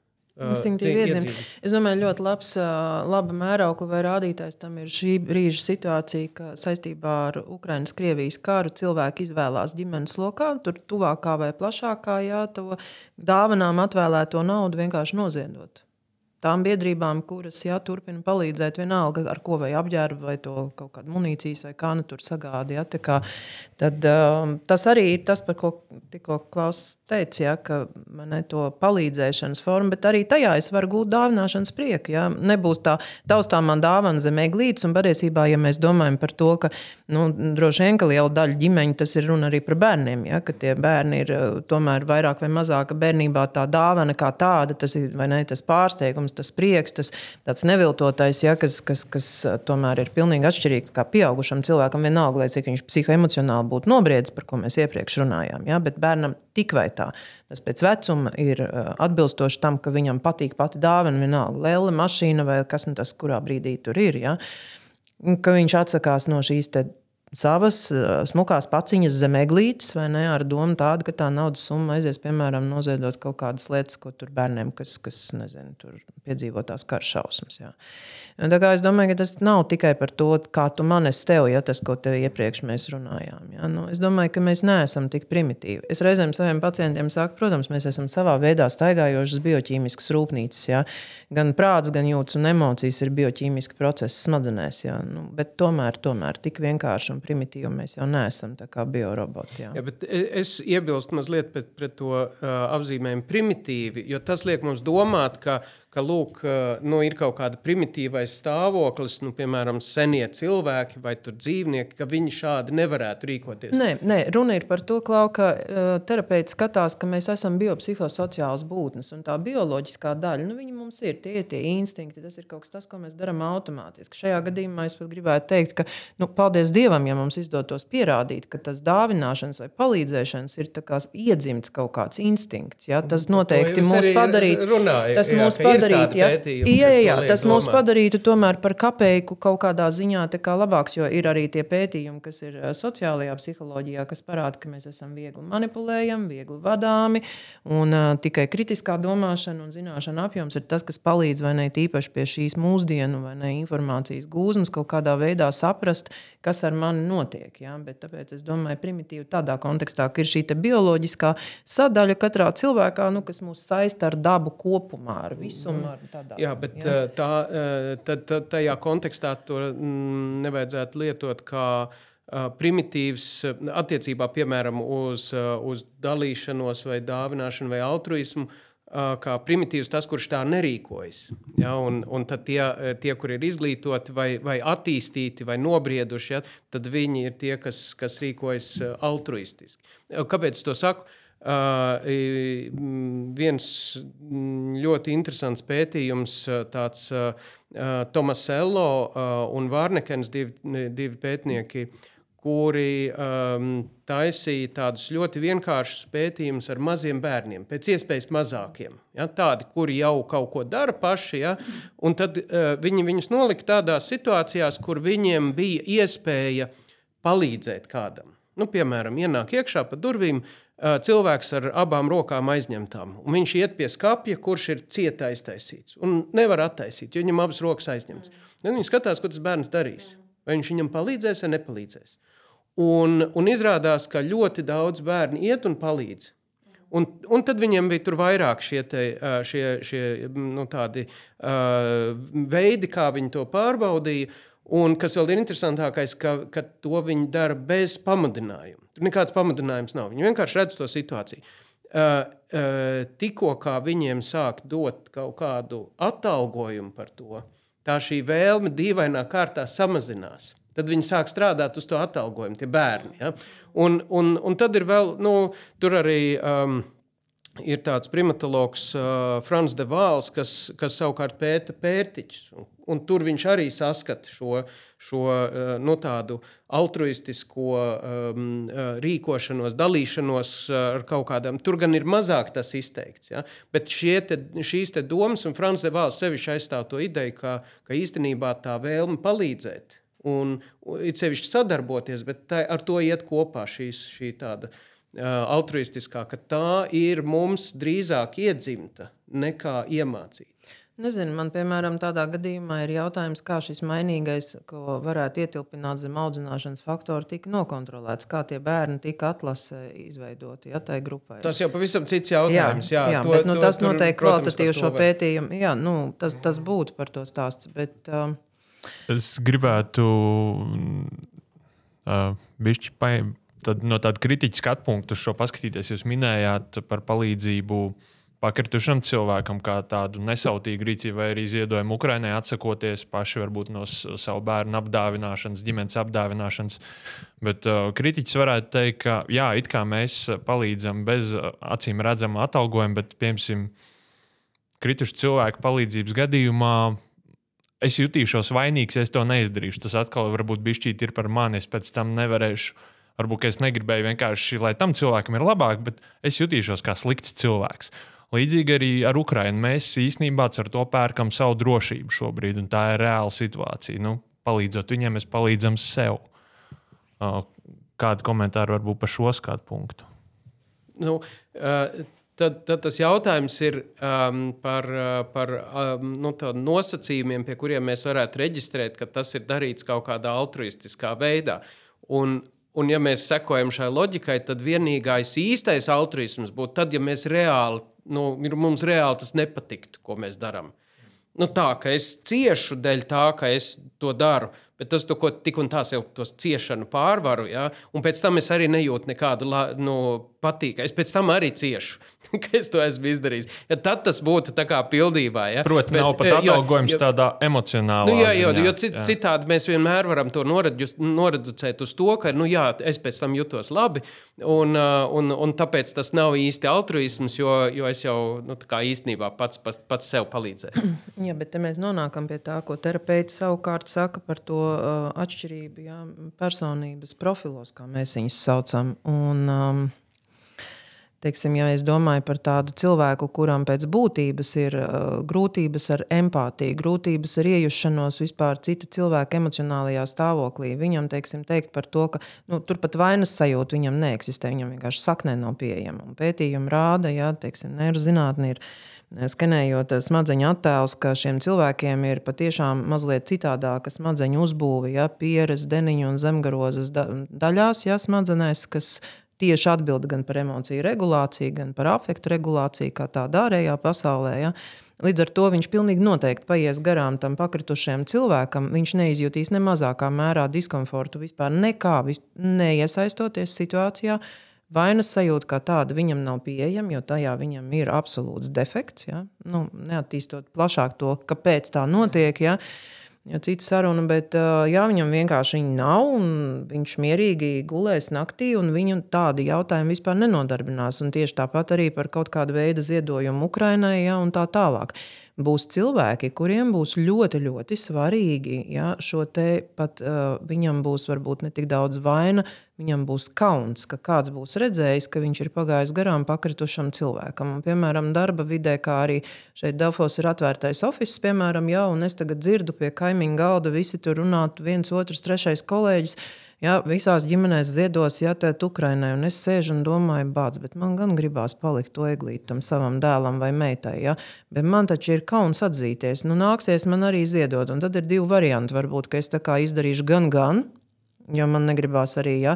Instinktīvi iedzimta. Es domāju, ļoti labs, laba mēraukla vai rādītājs tam ir šī brīža situācija, ka saistībā ar Ukraiņas-Krievijas karu cilvēki izvēlās ģimenes lokā, tur tuvākā vai plašākā, jā, to dāvanām atvēlēto naudu vienkārši noziedot tām biedrībām, kuras jā, turpina palīdzēt, vienalga ar ko vai apģērbu, vai kaut kādu munīcijas, vai kā nu tur sagādi. Jā, kā, tad, um, tas arī ir tas, par ko tikko Klaus teica, jā, ka man ir to palīdzēšanas forma, bet arī tajā es varu gūt dāvināšanas prieku. Jā. Nebūs tā taustāmā dāvana zem eglītes, un patiesībā, ja mēs domājam par to, ka nu, droši vien, ka liela daļa ģimeņu tas ir runa arī par bērniem, ja, ka tie bērni ir uh, tomēr vairāk vai mazāk bērnībā tā dāvana kā tāda, tas ir ne, tas pārsteigums protams, tas prieks, tas tāds neviltotais, ja, kas, kas, kas tomēr ir pilnīgi atšķirīgs kā pieaugušam cilvēkam, vienalga, lai cik viņš psihoemocionāli būtu nobriedzis, par ko mēs iepriekš runājām. Ja, bet bērnam tik vai tā. Tas pēc vecuma ir atbilstoši tam, ka viņam patīk pati dāvana, vienalga lēle, mašīna vai kas nu tas, kurā brīdī tur ir. Ja. Ka viņš atsakās no šīs savas smukās paciņas zem eglītes, vai ne, ar domu tādu, ka tā naudas summa aizies, piemēram, noziedot kaut kādas lietas, ko tur bērniem, kas, kas nezinu, tur piedzīvo tās kara šausmas. Jā. Es domāju, ka tas nav tikai par to, kā tu man esi tev, ja tas, ko tev iepriekš mēs runājām. Ja? Nu, es domāju, ka mēs neesam tik primitīvi. Es reizēm saviem pacientiem saku, protams, mēs esam savā veidā staigājošas bioķīmiskas rūpnīcas. Ja? Gan prāts, gan jūtas un emocijas ir bioķīmiski procesi smadzenēs. Ja? Nu, bet tomēr, tomēr tik vienkārši un primitīvi mēs jau neesam kā bioroboti. Ja? Ja, es iebilstu mazliet pret, pret to uh, apzīmējumu primitīvi, jo tas liek mums domāt, ka ka lūk, nu, ir kaut kāda primitīvais stāvoklis, nu, piemēram, senie cilvēki vai dzīvnieki, ka viņi šādi nevarētu rīkoties. Nē, nē runa ir par to, Klau, ka uh, terapeits skatās, ka mēs esam biopsihosociāls būtnes, un tā bioloģiskā daļa, nu, viņi mums ir tie, tie instinkti, tas ir kaut kas tas, ko mēs darām automātiski. Šajā gadījumā es pat gribētu teikt, ka, nu, paldies Dievam, ja mums izdotos pierādīt, ka tas dāvināšanas vai palīdzēšanas ir iedzimts kaut kāds instinkts. Ja? Tas noteikti mūs padarītu. Tas mūs padarītu padarītu, jā, jā, jā, tas mūs padarītu tomēr par kapeiku kaut kādā ziņā kā labāks, jo ir arī tie pētījumi, kas ir sociālajā psiholoģijā, kas parāda, ka mēs esam viegli manipulējami, viegli vadāmi, un uh, tikai kritiskā domāšana un zināšana apjoms ir tas, kas palīdz vai ne tīpaši pie šīs mūsdienu vai ne informācijas gūzmas kaut kādā veidā saprast, kas ar mani notiek. Ja? Bet tāpēc es domāju, primitīvi tādā kontekstā, ka ir šī bioloģiskā sadaļa katrā cilvēkā, nu, kas mūs saista ar dabu kopumā, ar visumu. Ar tādā, Jā, bet ja? tā, tā, tā, tajā kontekstā to mm, nevajadzētu lietot kā primitīvs attiecībā piemēram uz, uz dalīšanos, vai dāvināšanu, vai altruismu kā primitīvs tas, kurš tā nerīkojas. Ja, un, un tad tie, tie, kur ir izglītoti, vai, vai attīstīti, vai nobrieduši, ja, tad viņi ir tie, kas, kas rīkojas altruistiski. Kāpēc to saku? Uh, viens ļoti interesants pētījums, tāds uh, Tomas Ello uh, un Vārnekens, divi, divi pētnieki, uh, kuri um, taisīja tādus ļoti vienkāršus pētījumus ar maziem bērniem, pēc iespējas mazākiem. Ja, tādi, kuri jau kaut ko dara paši, ja, un tad uh, viņi viņus nolika tādās situācijās, kur viņiem bija iespēja palīdzēt kādam. Nu, piemēram, ienāk iekšā pa durvīm uh, cilvēks ar abām rokām aizņemtām, un viņš iet pie skapja, kurš ir cieta aiztaisīts, un nevar attaisīt, jo viņam abas rokas aizņemtas. Tad viņi skatās, ko tas bērns darīs. Vai viņš viņam palīdzēs vai nepalīdzēs. Un, un izrādās, ka ļoti daudz bērnu iet un palīdz. Un, un tad viņiem bija vairāk šie, te, šie, šie nu, tādi, uh, veidi, kā viņi to pārbaudīja. Un kas vēl ir interesantākais, ka, ka to viņi dara bez pamudinājuma. Tur nekāds pamudinājums nav. Viņi vienkārši redz to situāciju. Uh, uh, tikko viņiem sāk dot kaut kādu atalgojumu par to, tā šī vēlme dīvainā kārtā samazinās. Tad viņi sāk strādāt uz to atalgojumu, tie bērni. Ja? Un, un, un tad ir vēl, nu, tur arī. Um, Ir tāds primatologs, uh, Frans de Vāls, kas, kas savukārt pēta pērtiķus. Un, un tur viņš arī saskata šo, šo uh, nu, tādu altruistisko um, rīkošanos, dalīšanos ar kaut kādām. Tur gan ir mazāk tas izteikts. Ja? Bet te, šīs te domas, un Frans de Vāls sevišķi aizstāv to ideju, ka, ka īstenībā tā vēlme palīdzēt un it sevišķi sadarboties, bet tā, ar to iet kopā šīs, šī tāda altruistiskā, ka tā ir mums drīzāk iedzimta nekā iemācīta. Nezinu, man, piemēram, tādā gadījumā ir jautājums, kā šis mainīgais, ko varētu ietilpināt zem audzināšanas faktoru, tika nokontrolēts. Kā tie bērni tika atlasē izveidoti ja, tajā grupā. Tas jau pavisam cits jautājums. Jā, jā, jā to, bet, nu, to, tas noteikti kvalitatīvi šo pētījumu. Jā, nu, tas, tas būtu par to stāsts. Bet, uh, Es gribētu uh, bišķi pa, tad, no tāda kritiķa skatu punkta šo paskatīties. Jūs minējāt par palīdzību pakritušam cilvēkam, kā tādu nesautīgu rīcību, vai arī ziedojumu Ukraiņai, atsakoties paši varbūt no savu bērnu apdāvināšanas, ģimenes apdāvināšanas. Bet uh, kritiķis varētu teikt, ka jā, it kā mēs palīdzam bez acīm redzama atalgojuma, bet, piemēram, kritušu cilvēku palīdzības gadījumā es jutīšos vainīgs, ja es to neizdarīšu. Tas atkal varbūt bišķīt ir par mani. Es pēc tam nevarēšu. Varbūt es negribēju vienkārši, lai tam cilvēkam ir labāk, bet es jutīšos kā slikts cilvēks. Līdzīgi arī ar Ukrajinu. Mēs īstenībā ar to pērkam savu drošību šobrīd, un tā ir reāla situācija. Nu, palīdzot viņiem, mēs palīdzam sev. Kādu komentāru varbūt par šo skatu punktu? Nu, uh, Tad, tad tas jautājums ir um, par, uh, par um, nu, nosacījumiem, pie kuriem mēs varētu reģistrēt, ka tas ir darīts kaut kādā altruistiskā veidā. Un, un ja mēs sekojam šai loģikai, tad vienīgais īstais altruisms būtu tad, ja mēs reāli, nu, mums reāli tas nepatiktu, ko mēs darām. Nu, tā, ka es ciešu dēļ tā, ka es to daru, Bet tas, to, ko tik un tā jau tos ciešanu pārvaru, ja, un pēc tam es arī nejūtu nekādu nu, patīk. Es pēc tam arī ciešu, [LAUGHS] ka es to esmu izdarījis. Ja tad tas būtu tā kā pildībā. Ja. Protams, nav pat atalgojums jo, tādā emocionālā nu, jā, jo, ziņā. Jo cit, jā. citādi mēs vienmēr varam to noreducēt uz to, ka nu, jā, es pēc tam jutos labi, un, uh, un, un tāpēc tas nav īsti altruisms, jo, jo es jau nu, īstenībā pats, pats, pats sev palīdzēju. [CLEARS THROAT] Jā, bet mēs nonākam pie tā, ko terapeits savukārt saka par to atšķirību jā, personības profilos, kā mēs viņus saucam. Un, um, Teiksim, ja es domāju par tādu cilvēku, kuram pēc būtības ir uh, grūtības ar empātiju, grūtības ar iejušanos vispār cita cilvēka emocionālajā stāvoklī, viņam teiksim, teikt par to, ka nu, turpat vainas sajūta viņam neeksistē, viņam vienkārši saknē nav pieejama. Pētījumi rāda, ja neirozinātne ir skanējot smadzeņu attēlus, ka šiem cilvēkiem ir patiešām mazliet citādāka smadzeņu uzbūve, ja, pieres, deniņu un zemgarozes daļās, ja, smadzenēs, kas tieši atbild gan par emociju regulāciju, gan par afektu regulāciju, kā tādā ārējā pasaulē. Ja. Līdz ar to viņš pilnīgi noteikti paies garām tam pakritušajam cilvēkam. Viņš neizjutīs ne mazākā mērā diskomfortu vispār, nekā vis, neiesaistoties situācijā. Vainas sajūta kā tāda viņam nav pieejama, jo tajā viņam ir absolūts defekts. Ja? Nu, neattīstot plašāk to, kāpēc tā notiek. Ja? Ja cita saruna, bet jā, viņam vienkārši nav. Viņš mierīgi gulēs naktī, un viņu tādi jautājumi vispār nenodarbinās. Un tieši tāpat arī par kaut kādu veidu ziedojumu Ukrainai ja, un tā tālāk būs cilvēki, kuriem būs ļoti, ļoti svarīgi. Ja, šo te pat uh, viņam būs varbūt ne tik daudz vaina, viņam būs kauns, ka kāds būs redzējis, ka viņš ir pagājis garām pakritušam cilvēkam. Un, piemēram, darba vidē, kā arī šeit Dafos ir atvērtais oficiāls, piemēram, jau, un es tagad dzirdu pie kaimiņa galda, visi tur runāt, viens, otrs, trešais kolēģis Ja, visās ģimenēs ziedos, ja tēt Ukrainai, un es sēžu un domāju, bāc, bet man gan gribās palikt to eglīti tam savam dēlam vai meitai. Ja? Bet man taču ir kauns atzīties. Nu, nāksies man arī ziedot, un tad ir divi varianti. Varbūt, ka es tā kā izdarīšu gan, gan, Jo man negribās arī ja,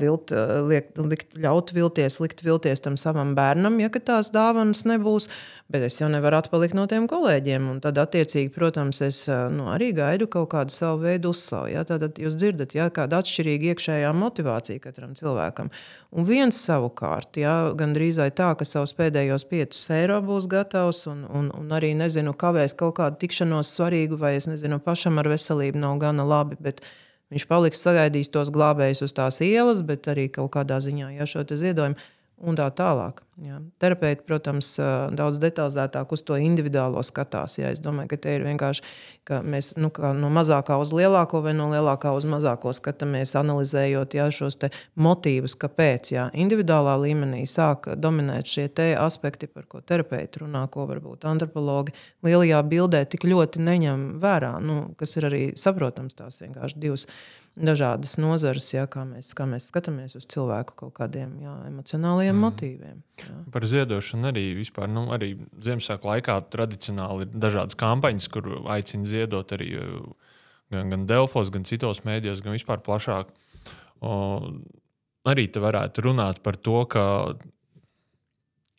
vilt, liekt, likt, ļaut vilties, likt vilties tam savam bērnam, ja tās dāvanas nebūs. Bet es jau nevaru atpalikt no tiem kolēģiem. Un tad, attiecīgi, protams, es nu, arī gaidu kaut kādu savu veidu uzslavu. Ja. Tad jūs dzirdat, ja, kāda atšķirīga iekšējā motivācija katram cilvēkam. Un viens savukārt, ja, gandrīz tā, ka savus pēdējos 5 eiro būs gatavs un, un, un arī nezinu, kavēs kaut kādu tikšanos svarīgu, vai es nezinu, pašam ar veselību nav gana labi. Bet, Viņš paliks sagaidījis tos glābējus uz tās ielas, bet arī kaut kādā ziņā ja, šo ziedojumu un tā tālāk. Jā. Terapeiti, protams, daudz detalizētāk uz to individuālo skatās. Jā. Es domāju, ka te ir vienkārši, ka mēs nu, no mazākā uz lielāko vai no lielākā uz mazāko skatāmies, analizējot jā, šos motīvus, kāpēc. Jā. Individuālā līmenī sāk dominēt šie aspekti, par ko terapeiti runā, ko varbūt antropologi lielajā bildē tik ļoti neņem vērā, nu, kas ir arī saprotams tās vienkārši divas dažādas nozares, jā, kā, mēs, kā mēs skatāmies uz cilvēku kaut kādiem jā, emocionāliem mm. motīviem. Jā. Par ziedošanu arī vispār, nu, arī Ziemassvētku laikā tradicionāli ir dažādas kampaņas, kur aicina ziedot arī gan, gan Delfos, gan citos mēdījos, gan vispār plašāk. O, arī te varētu runāt par to, ka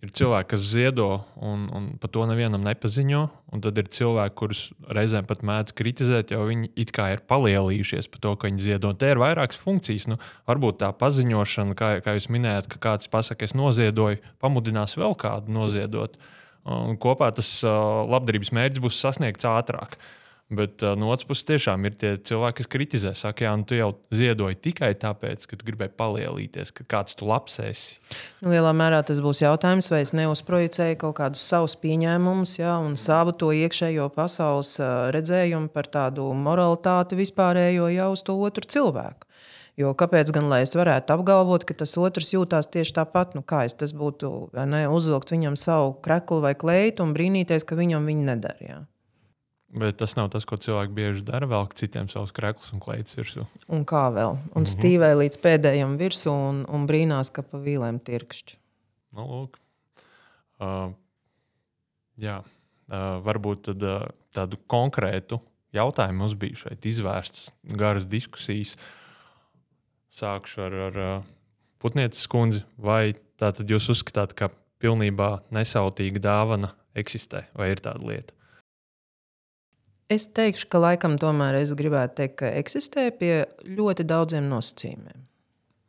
ir cilvēki, kas ziedo, un, un par to nevienam nepaziņo. Un tad ir cilvēki, kurus reizēm pat mēdz kritizēt, jo viņi it kā ir palielījušies par to, ka viņi ziedo. Un te ir vairākas funkcijas. Nu, varbūt tā paziņošana, kā, kā jūs minējāt, ka kāds pasakā, es noziedoju, pamudinās vēl kādu noziedot. Un kopā tas uh, labdarības mērķis būs sasniegts ātrāk. Uh, Bet uh, no otras puses, tiešām ir tie cilvēki, kas kritizē, saka, jā, nu, tu jau ziedoji tikai tāpēc, ka gribēji palielīties, ka kāds tu labs esi. Nu, lielā mērā tas būs jautājums, vai es neuzprojicēju kaut kādus savus pieņēmumus, jā, un savu to iekšējo pasaules redzējumu par tādu moralitāti vispārējo jau uz to otru cilvēku. Jo kāpēc gan lai es varētu apgalvot, ka tas otrs jūtās tieši tāpat, nu kā es tas būtu, ne, uzvilkt viņam savu kreklu vai kleitu un brīnīties, ka viņam viņa nedara. Bet tas nav tas, ko cilvēki bieži dara. Vēl citiem savus krēklus un kleitus virsū. Un kā vēl? Un mm -hmm. stīvē līdz pēdējiem virsū un, un brīnās, ka pa vīlēm tirkšķi. Nu, lūk. uh, jā, uh, varbūt tad, uh, tādu konkrētu jautājumu mums bija šeit izvērstas garas diskusijas. Sākšu ar, ar uh, Putnieces kundzi. Vai tātad jūs uzskatāt, ka pilnībā nesautīga dāvana eksistē vai ir tāda lieta? Es teikšu, ka laikam tomēr es gribētu teikt, ka eksistē pie ļoti daudziem nosacījumiem.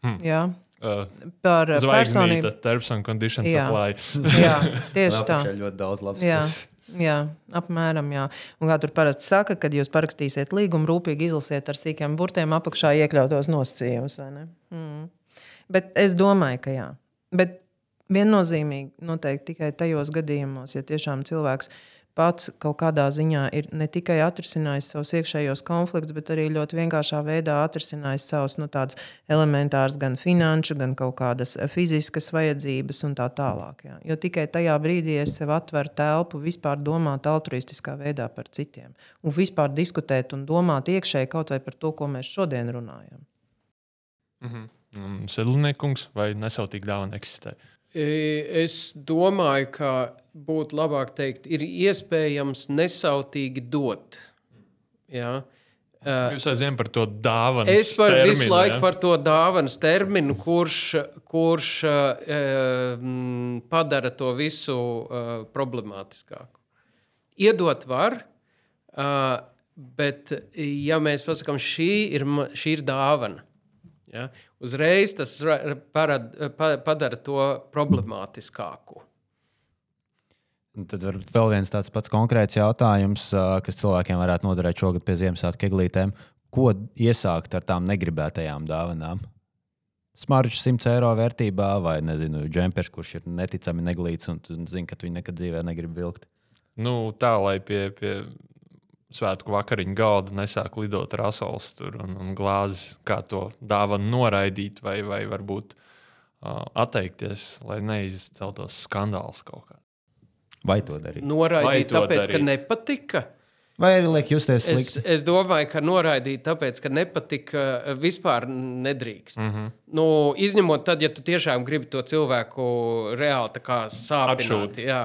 Hmm. Jā. Uh, Par personību. Terms and conditions jā. apply. [LAUGHS] jā, tieši tā. ļoti daudz labs. Jā. Jā, apmēram. Jā. Un kā tur parasti saka, kad jūs parakstīsiet līgumu, rūpīgi izlasiet ar sīkiem burtiem apakšā iekļautos nosacījumus. Mm. Bet es domāju, ka jā. Bet viennozīmīgi noteikti tikai tajos gadījumos, ja tiešām cilvēks pats kaut kādā ziņā ir ne tikai atrisinājis savus iekšējos konfliktus, bet arī ļoti vienkāršā veidā atrisinājis savus nu, tādus elementārus, gan finanšu, gan kaut kādas fiziskas vajadzības un tā tālāk. Jā. Jo tikai tajā brīdī es sev atveru telpu vispār domāt altruistiskā veidā par citiem un vispār diskutēt un domāt iekšēji kaut vai par to, ko mēs šodien runājam. Mhm. Sedlniekungs vai nesautīgi dāvana eksistē? Es domāju, ka būtu labāk teikt, ir iespējams nesautīgi dot. Ja? Jūs aizjām par to dāvanu. Es par terminu, visu laiku ja? par to dāvanas terminu, kurš, kurš uh, padara to visu problemātiskāku. Iedot var, bet ja mēs pasakām, šī ir, šī ir dāvana, Ja? Uzreiz tas parad, padara to problemātiskāku. Tad varbūt vēl viens tāds pats konkrēts jautājums, kas cilvēkiem varētu noderēt šogad pie Ziemassvētku eglītēm. Ko iesākt ar tām negribētajām dāvanām? Smaržs 100 eiro vērtībā, vai nezinu, džempers, kurš ir neticami neglīts un zina, ka viņi nekad dzīvē negrib vilkt. Nu, tā, lai pie, pie svētku vakariņu galda nesāk lidot rasels un, un glāzes, kā to dāvanu noraidīt vai, vai varbūt uh, atteikties, lai neizceltos skandāls kaut kā. Vai to darīt? Noraidīt, to tāpēc, darīt? ka nepatika. Vai arī liek justies slikti? Es, es domāju, ka noraidīt, tāpēc, ka nepatika, vispār nedrīkst. Mm -hmm. nu, izņemot tad, ja tu tiešām gribi to cilvēku reāli sāpināt. Atšūt. Jā.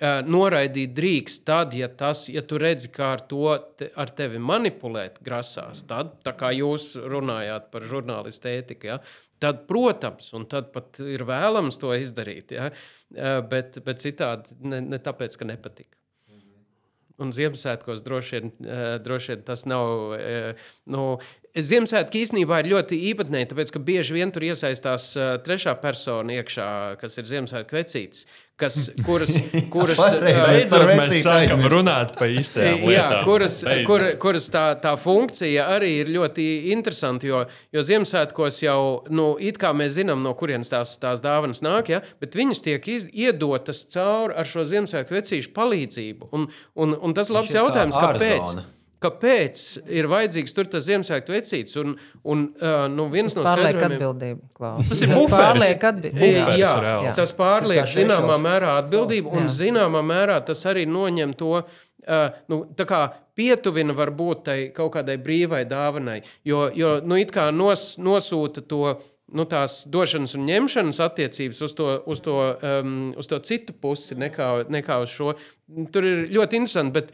Eh, noraidīt drīkst tad, ja, tas, ja tu redzi, kā ar to te, ar tevi manipulēt grasās. Tad, kā jūs runājāt par žurnālistu ētiku, ja, tad, protams, un tad pat ir vēlams to izdarīt. Ja, eh, bet, bet citādi ne, ne tāpēc, ka nepatīk. Un Ziemassvētkos droši vien, eh, droši vien tas nav. Nu, Ziemassvētki īstenībā ir ļoti īpatnēji, tāpēc ka bieži vien tur iesaistās uh, trešā persona iekšā, kas ir Ziemassvētku vecītis. Kas, [LAUGHS] kuras, kuras beidzot mēs sākam runāt par īstajām lietām. Jā, kuras, kur, kuras tā, tā funkcija arī ir ļoti interesanta, jo, jo Ziemassvētkos jau, nu, it kā mēs zinām, no kurienes tās, tās dāvanas nāk, ja, bet viņas tiek iz, iedotas cauri ar šo Ziemassvētku vecīšu palīdzību. Un, un, un tas ir labs jautājums, kāpēc? Ārzona kāpēc ir vajadzīgs tur tas Ziemassvētku vecīts. Un, un, uh, nu, viens no skaidrojumiem atbildība, tas ir pārliek atbildība. Jā, jā, tas pārliek zināmā mērā atbildību, un jā. zināmā mērā tas arī noņem to. Uh, nu, pietuvina varbūt tai kaut kādai brīvai dāvanai, jo, jo nu, it kā nos, nosūta to nu, tās došanas un ņemšanas attiecības uz to, uz to, um, uz to citu pusi, nekā, nekā uz šo. Tur ir ļoti interesanti, bet,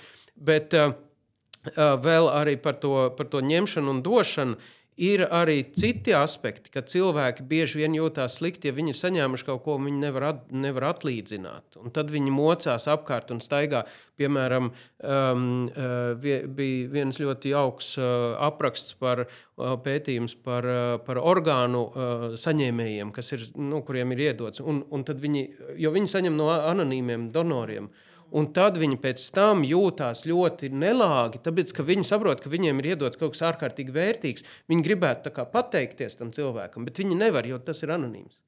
bet uh, vēl arī par to, par to ņemšanu un došanu. Ir arī citi aspekti, ka cilvēki bieži vien jūtas slikti, ja viņi ir saņēmuši kaut ko, viņi nevar, at, nevar atlīdzināt. Un tad viņi mocās apkārt un staigā. Piemēram, um, bija viens ļoti jauks uh, apraksts par uh, pētījums par, uh, par orgānu uh, saņēmējiem, ir, nu, kuriem ir iedots. Un, un viņi, jo viņi saņem no anonīmiem donoriem. Uh, Un tad viņi pēc tam jūtās ļoti nelāgi, tāpēc ka viņi saprot, ka viņiem ir iedots kaut kas ārkārtīgi vērtīgs. Viņi gribētu pateikties tam cilvēkam, bet viņi nevar, jo tas ir anonīms.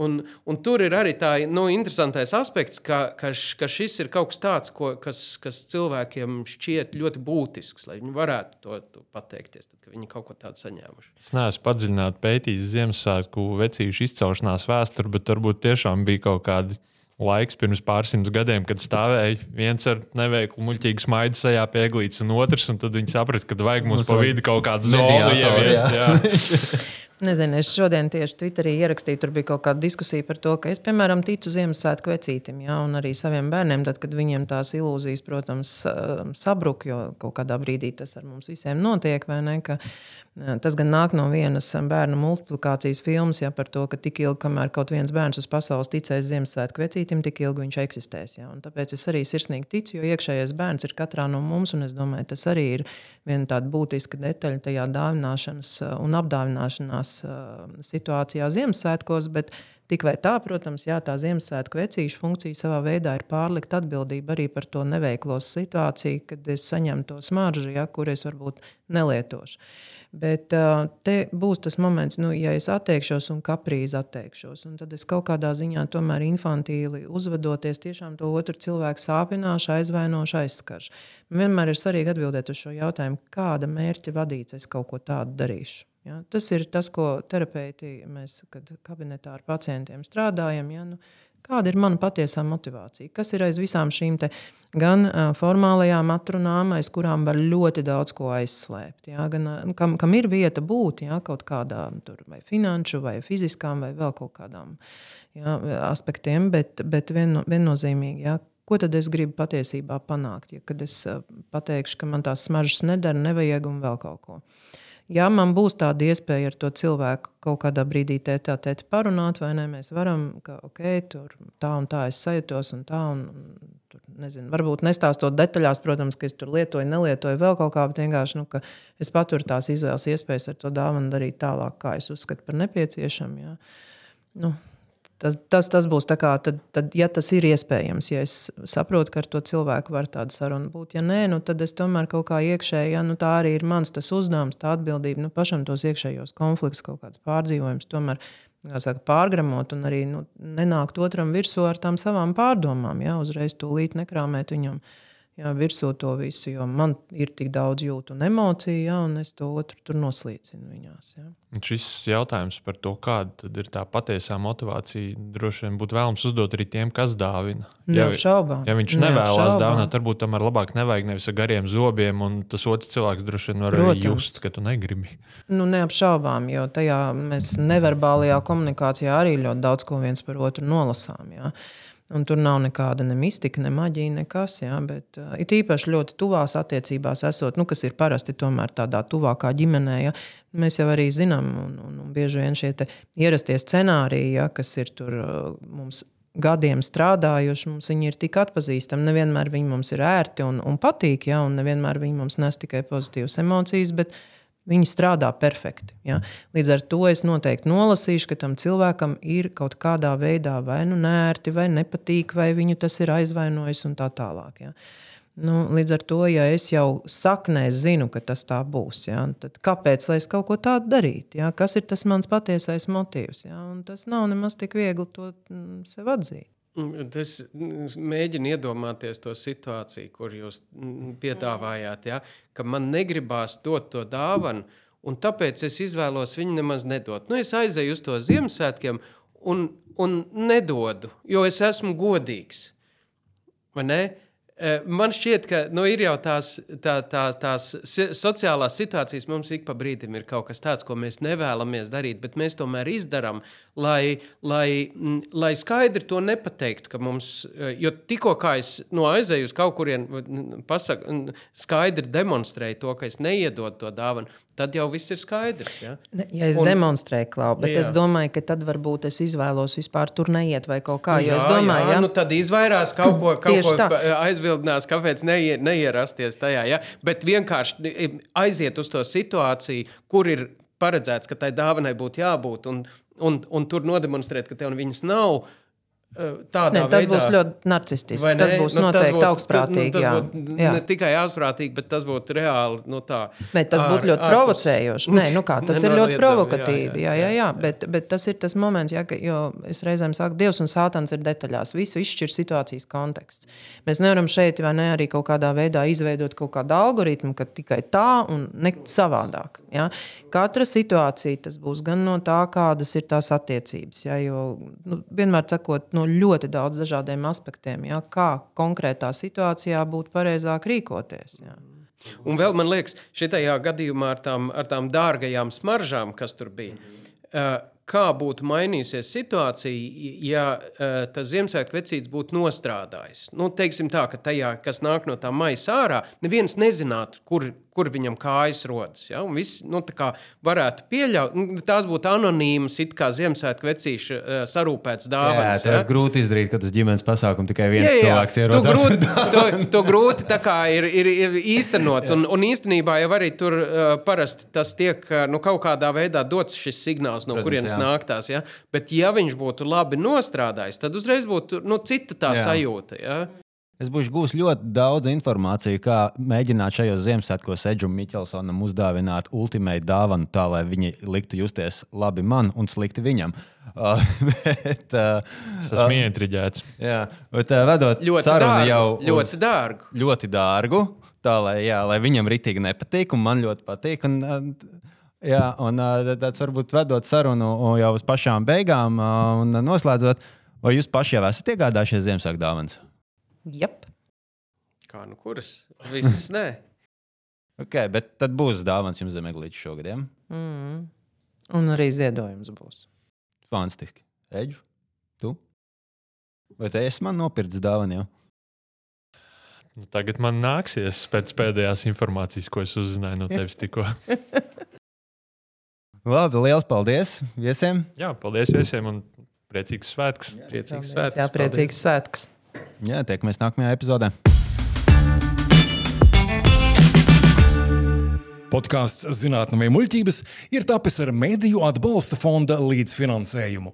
Un, un tur ir arī tāds nu, interesants aspekts, ka, ka, ka šis ir kaut kas tāds, ko, kas, kas cilvēkiem šķiet ļoti būtisks, lai viņi varētu to, to pateikties, tad, kad viņi kaut ko tādu saņēmuši. Es neesmu padziļināti pētījis Ziemassvētku vecīšu izcelšanās vēsturi, bet varbūt tiešām bija kaut kādi laiks pirms pārsimt gadiem, kad stāvēja viens ar neveiklu muļķīgu smaidu sajā pie eglītes, un otrs, un tad viņi saprata, ka vajag mums pa vidu kaut kādu zonu ieviest. Jā. Jā. [LAUGHS] Nezinu, es šodien tieši Twitterī ierakstīju, tur bija kaut kāda diskusija par to, ka es, piemēram, ticu Ziemassvētku vecītim, ja, un arī saviem bērniem, tad, kad viņiem tās ilūzijas, protams, sabruk, jo kaut kādā brīdī tas ar mums visiem notiek, vai ne? Ka, Tas gan nāk no vienas bērnu multiplikācijas filmas, ja par to, ka tik ilgi, kamēr kaut viens bērns uz pasaules ticēs Ziemassvētku vecītim, tik ilgi viņš eksistēs. Ja? Un tāpēc es arī sirsnīgi ticu, jo iekšējais bērns ir katrā no mums, un es domāju, tas arī ir viena tāda būtiska detaļa tajā dāvināšanas un apdāvināšanās situācijā Ziemassvētkos. Tik vai tā, protams, jā, tā Ziemassvētku vecīša funkcija savā veidā ir pārlikt atbildību arī par to neveiklo situāciju, kad es saņemu to smaržu, ja, kur es varbūt nelietošu. Bet uh, te būs tas moments, nu, ja es atteikšos un kaprīzi atteikšos, un tad es kaut kādā ziņā tomēr infantīli uzvedoties, tiešām to otru cilvēku sāpināšu, aizvainošu, aizskaršu. Vienmēr ir svarīgi atbildēt uz šo jautājumu, kāda mērķa vadīts es kaut ko tādu darīšu. Ja? Tas ir tas, ko terapeiti mēs, kad kabinetā ar pacientiem strādājam. Ja? Nu, Kāda ir mana patiesā motivācija? Kas ir aiz visām šīm gan formālajām atrunām, aiz kurām var ļoti daudz ko aizslēpt? Ja? Gan, nu, kam, kam ir vieta būt ja? kaut kādām vai finanšu, vai fiziskām, vai vēl kaut kādām ja? aspektiem, bet, bet vien, viennozīmīgi. Ja? Ko tad es gribu patiesībā panākt? Ja, kad es pateikšu, ka man tās smaržas nedara, nevajag un vēl kaut ko. Uh, ja man būs tāda iespēja ar to cilvēku kaut kādā brīdī tētā tētā parunāt, vai ne, mēs varam, ka ok, tur tā un tā es sajūtos un tā. Un, un, tur, nezinu, varbūt nestāstot detaļās, protams, ka es tur lietoju, nelietoju vēl kaut kā, bet vienkārši nu, es paturu tās izvēles iespējas ar to dāvanu darīt tālāk, kā es uzskatu par nepieciešamu. Ja. Nu, Tas, tas, tas būs tā kā, tad, tad, ja tas ir iespējams, ja es saprotu, ka ar to cilvēku var tāda saruna būt. Ja nē, nu, tad es tomēr kaut kā iekšēji, ja nu, tā arī ir mans uzdevums, tā atbildība, nu, pašam tos iekšējos konfliktus, kaut kāds pārdzīvojums, tomēr saka, pārgramot un arī nu, nenākt otram virsū ar tām savām pārdomām. Ja, uzreiz tūlīt nekrāmēt viņam. Uh, jā, virsū to visu, jo man ir tik daudz jūtu un emociju, jā, un es to otru tur noslīcinu viņās. Jā. Šis jautājums par to, kāda ir tā patiesā motivācija, droši vien būtu vēlams uzdot arī tiem, kas dāvina. Ja, ja viņš nevēlas dāvināt, varbūt tomēr labāk nevajag nevis ar gariem zobiem, un tas otrs cilvēks droši vien var Protams. arī just, ka tu negribi. Nu, neapšaubām, jo tajā mēs neverbālajā komunikācijā arī ļoti daudz ko viens par otru nolasām. Jā. Un tur nav nekāda ne mistika, ne maģija, nekas. Jā, bet uh, it īpaši ļoti tuvās attiecībās esot, nu, kas ir parasti tomēr tādā tuvākā ģimenē. Ja, mēs jau arī zinām, un, un, un bieži vien šie ierastie scenāriji, ja, kas ir tur uh, mums gadiem strādājuši, mums viņi ir tik atpazīstami. Nevienmēr viņi mums ir ērti un, un patīk, ja, un nevienmēr viņi mums nes tikai pozitīvas emocijas. Bet, uh, Viņi strādā perfekti. Ja? Līdz ar to es noteikti nolasīšu, ka tam cilvēkam ir kaut kādā veidā vai nu nērti, vai nepatīk, vai viņu tas ir aizvainojis un tā tālāk. Ja? Nu, līdz ar to, ja es jau saknē zinu, ka tas tā būs, ja, tad kāpēc es kaut ko tādu darītu? Ja? Kas ir tas mans patiesais motīvs? Ja? Un tas nav nemaz tik viegli to mm, sev atzīt. Es mēģinu iedomāties to situāciju, kur jūs piedāvājāt, ja, ka man negribās dot to dāvanu, un tāpēc es izvēlos viņu nemaz nedot. Nu, es aizēju uz to Ziemassvētkiem un, un nedodu, jo es esmu godīgs. Vai ne? Eh, man šķiet, ka nu, ir jau tās, tā, tā, tās sociālās situācijas, mums ik pa brīdim ir kaut kas tāds, ko mēs nevēlamies darīt, bet mēs tomēr izdarām, lai, lai, lai skaidri to nepateiktu. Mums, eh, jo tikko es no aizēju uz kaut kurien, pasaku, skaidri demonstrēju to, ka es neiedodu to dāvanu, tad jau viss ir skaidrs. Ja, ja es un, demonstrēju klaubu, bet jā. es domāju, ka tad varbūt es izvēlos vispār tur neiet vai kaut kā. Jā, domāju, jā, jā. Nu, tad izvairās kaut ko, kaut ko aizbildinās, kāpēc neie, neierasties tajā. Ja? Bet vienkārši aiziet uz to situāciju, kur ir paredzēts, ka tai dāvanai būtu jābūt, un, un, un tur nodemonstrēt, ka tev viņas nav Tādā ne, tas veidā, būs ļoti narcistiski. Tas būs nu, noteikti tas augstprātīgi. Nu, tas būtu ne tikai augstprātīgi, bet tas būtu reāli. Nu, tā, bet tas būtu ļoti ārpus. provocējoši. Nē, nu kā, tas ir ļoti provokatīvi. Jā, jā, jā, jā. Bet, bet tas ir tas moments, jā, ka, jo es reizēm saku, Dievs un Sātans ir detaļās. Visu izšķir situācijas konteksts. Mēs nevaram šeit vai ne arī kaut kādā veidā izveidot kaut kādu algoritmu, ka tikai tā un ne savādāk. Jā. Katra situācija tas būs gan no tā, kādas ir tās attiecības. Jā, jo nu, vienmēr sakot, no no ļoti daudz dažādiem aspektiem, ja, kā konkrētā situācijā būtu pareizāk rīkoties. Ja. Un vēl man liekas, šajā gadījumā ar tām, ar tām dārgajām smaržām, kas tur bija, uh, kā būtu mainījusies situācija, ja uh, tas Ziemassvētku vecītis būtu nostrādājis. Nu, teiksim tā, ka tajā, kas nāk no tā maisa ārā, neviens nezinātu, kur, kur viņam kājas rodas. Ja? Un viss nu, varētu pieļaut, nu, tās būtu anonīmas, it kā Ziemassvētku vecīša uh, sarūpēts dāvanas. Jā, ja? grūti izdarīt, kad uz ģimenes pasākumu tikai viens jā, jā. cilvēks ierodas. To grūti, to, to grūti ir, ir, ir īstenot, [LAUGHS] un, un īstenībā jau arī tur uh, parasti tas tiek nu, kaut kādā veidā dots šis signāls, no Protams, kurienes jā. nāk tās. Ja? Bet ja viņš būtu labi nostrādājis, tad uzreiz būtu nu, cita tā jā. sajūta. Ja? Es būšu gūs ļoti daudz informāciju, kā mēģināt šajos Ziemassvētkos Edžam Miķelsonam uzdāvināt ultimātu dāvanu, tā lai viņi liktu justies labi man un slikti viņam. [LAUGHS] Uh, bet, uh, Es esmu ietriģēts. jā, bet uh, vedot Ļoti sarunu dārgu, jau ļoti dārgu. ļoti dārgu. Tā lai, jā, lai viņam ritīgi nepatīk, un man ļoti patīk. Un, uh, jā, un uh, tāds varbūt vedot sarunu jau uz pašām beigām uh, un noslēdzot, vai jūs paši jau esat iegādājušies Ziemassvētku dāvanas? Jep. Kā nu kuras? Viss [LAUGHS] nē. Okay, bet tad būs dāvāns jums zemeglītis šogad. Ja? Mm. Un arī ziedojums būs. Fantastiski. Eģu, tu? Vai tu esi man nopircis dāvanu jau? Nu, tagad man nāksies pēc pēdējās informācijas, ko es uzzināju no tevis tikko. [LAUGHS] Labi, liels paldies viesiem. Jā, paldies visiem un priecīgs svētkus! Priecīgs svētkus. Jā, priecīgs svētkus. Jā, tiekamies nākamajā epizodē. Podkāsts Zinātnē, muļķības ir tapis ar Mēdīju atbalsta fonda līdzfinansējumu.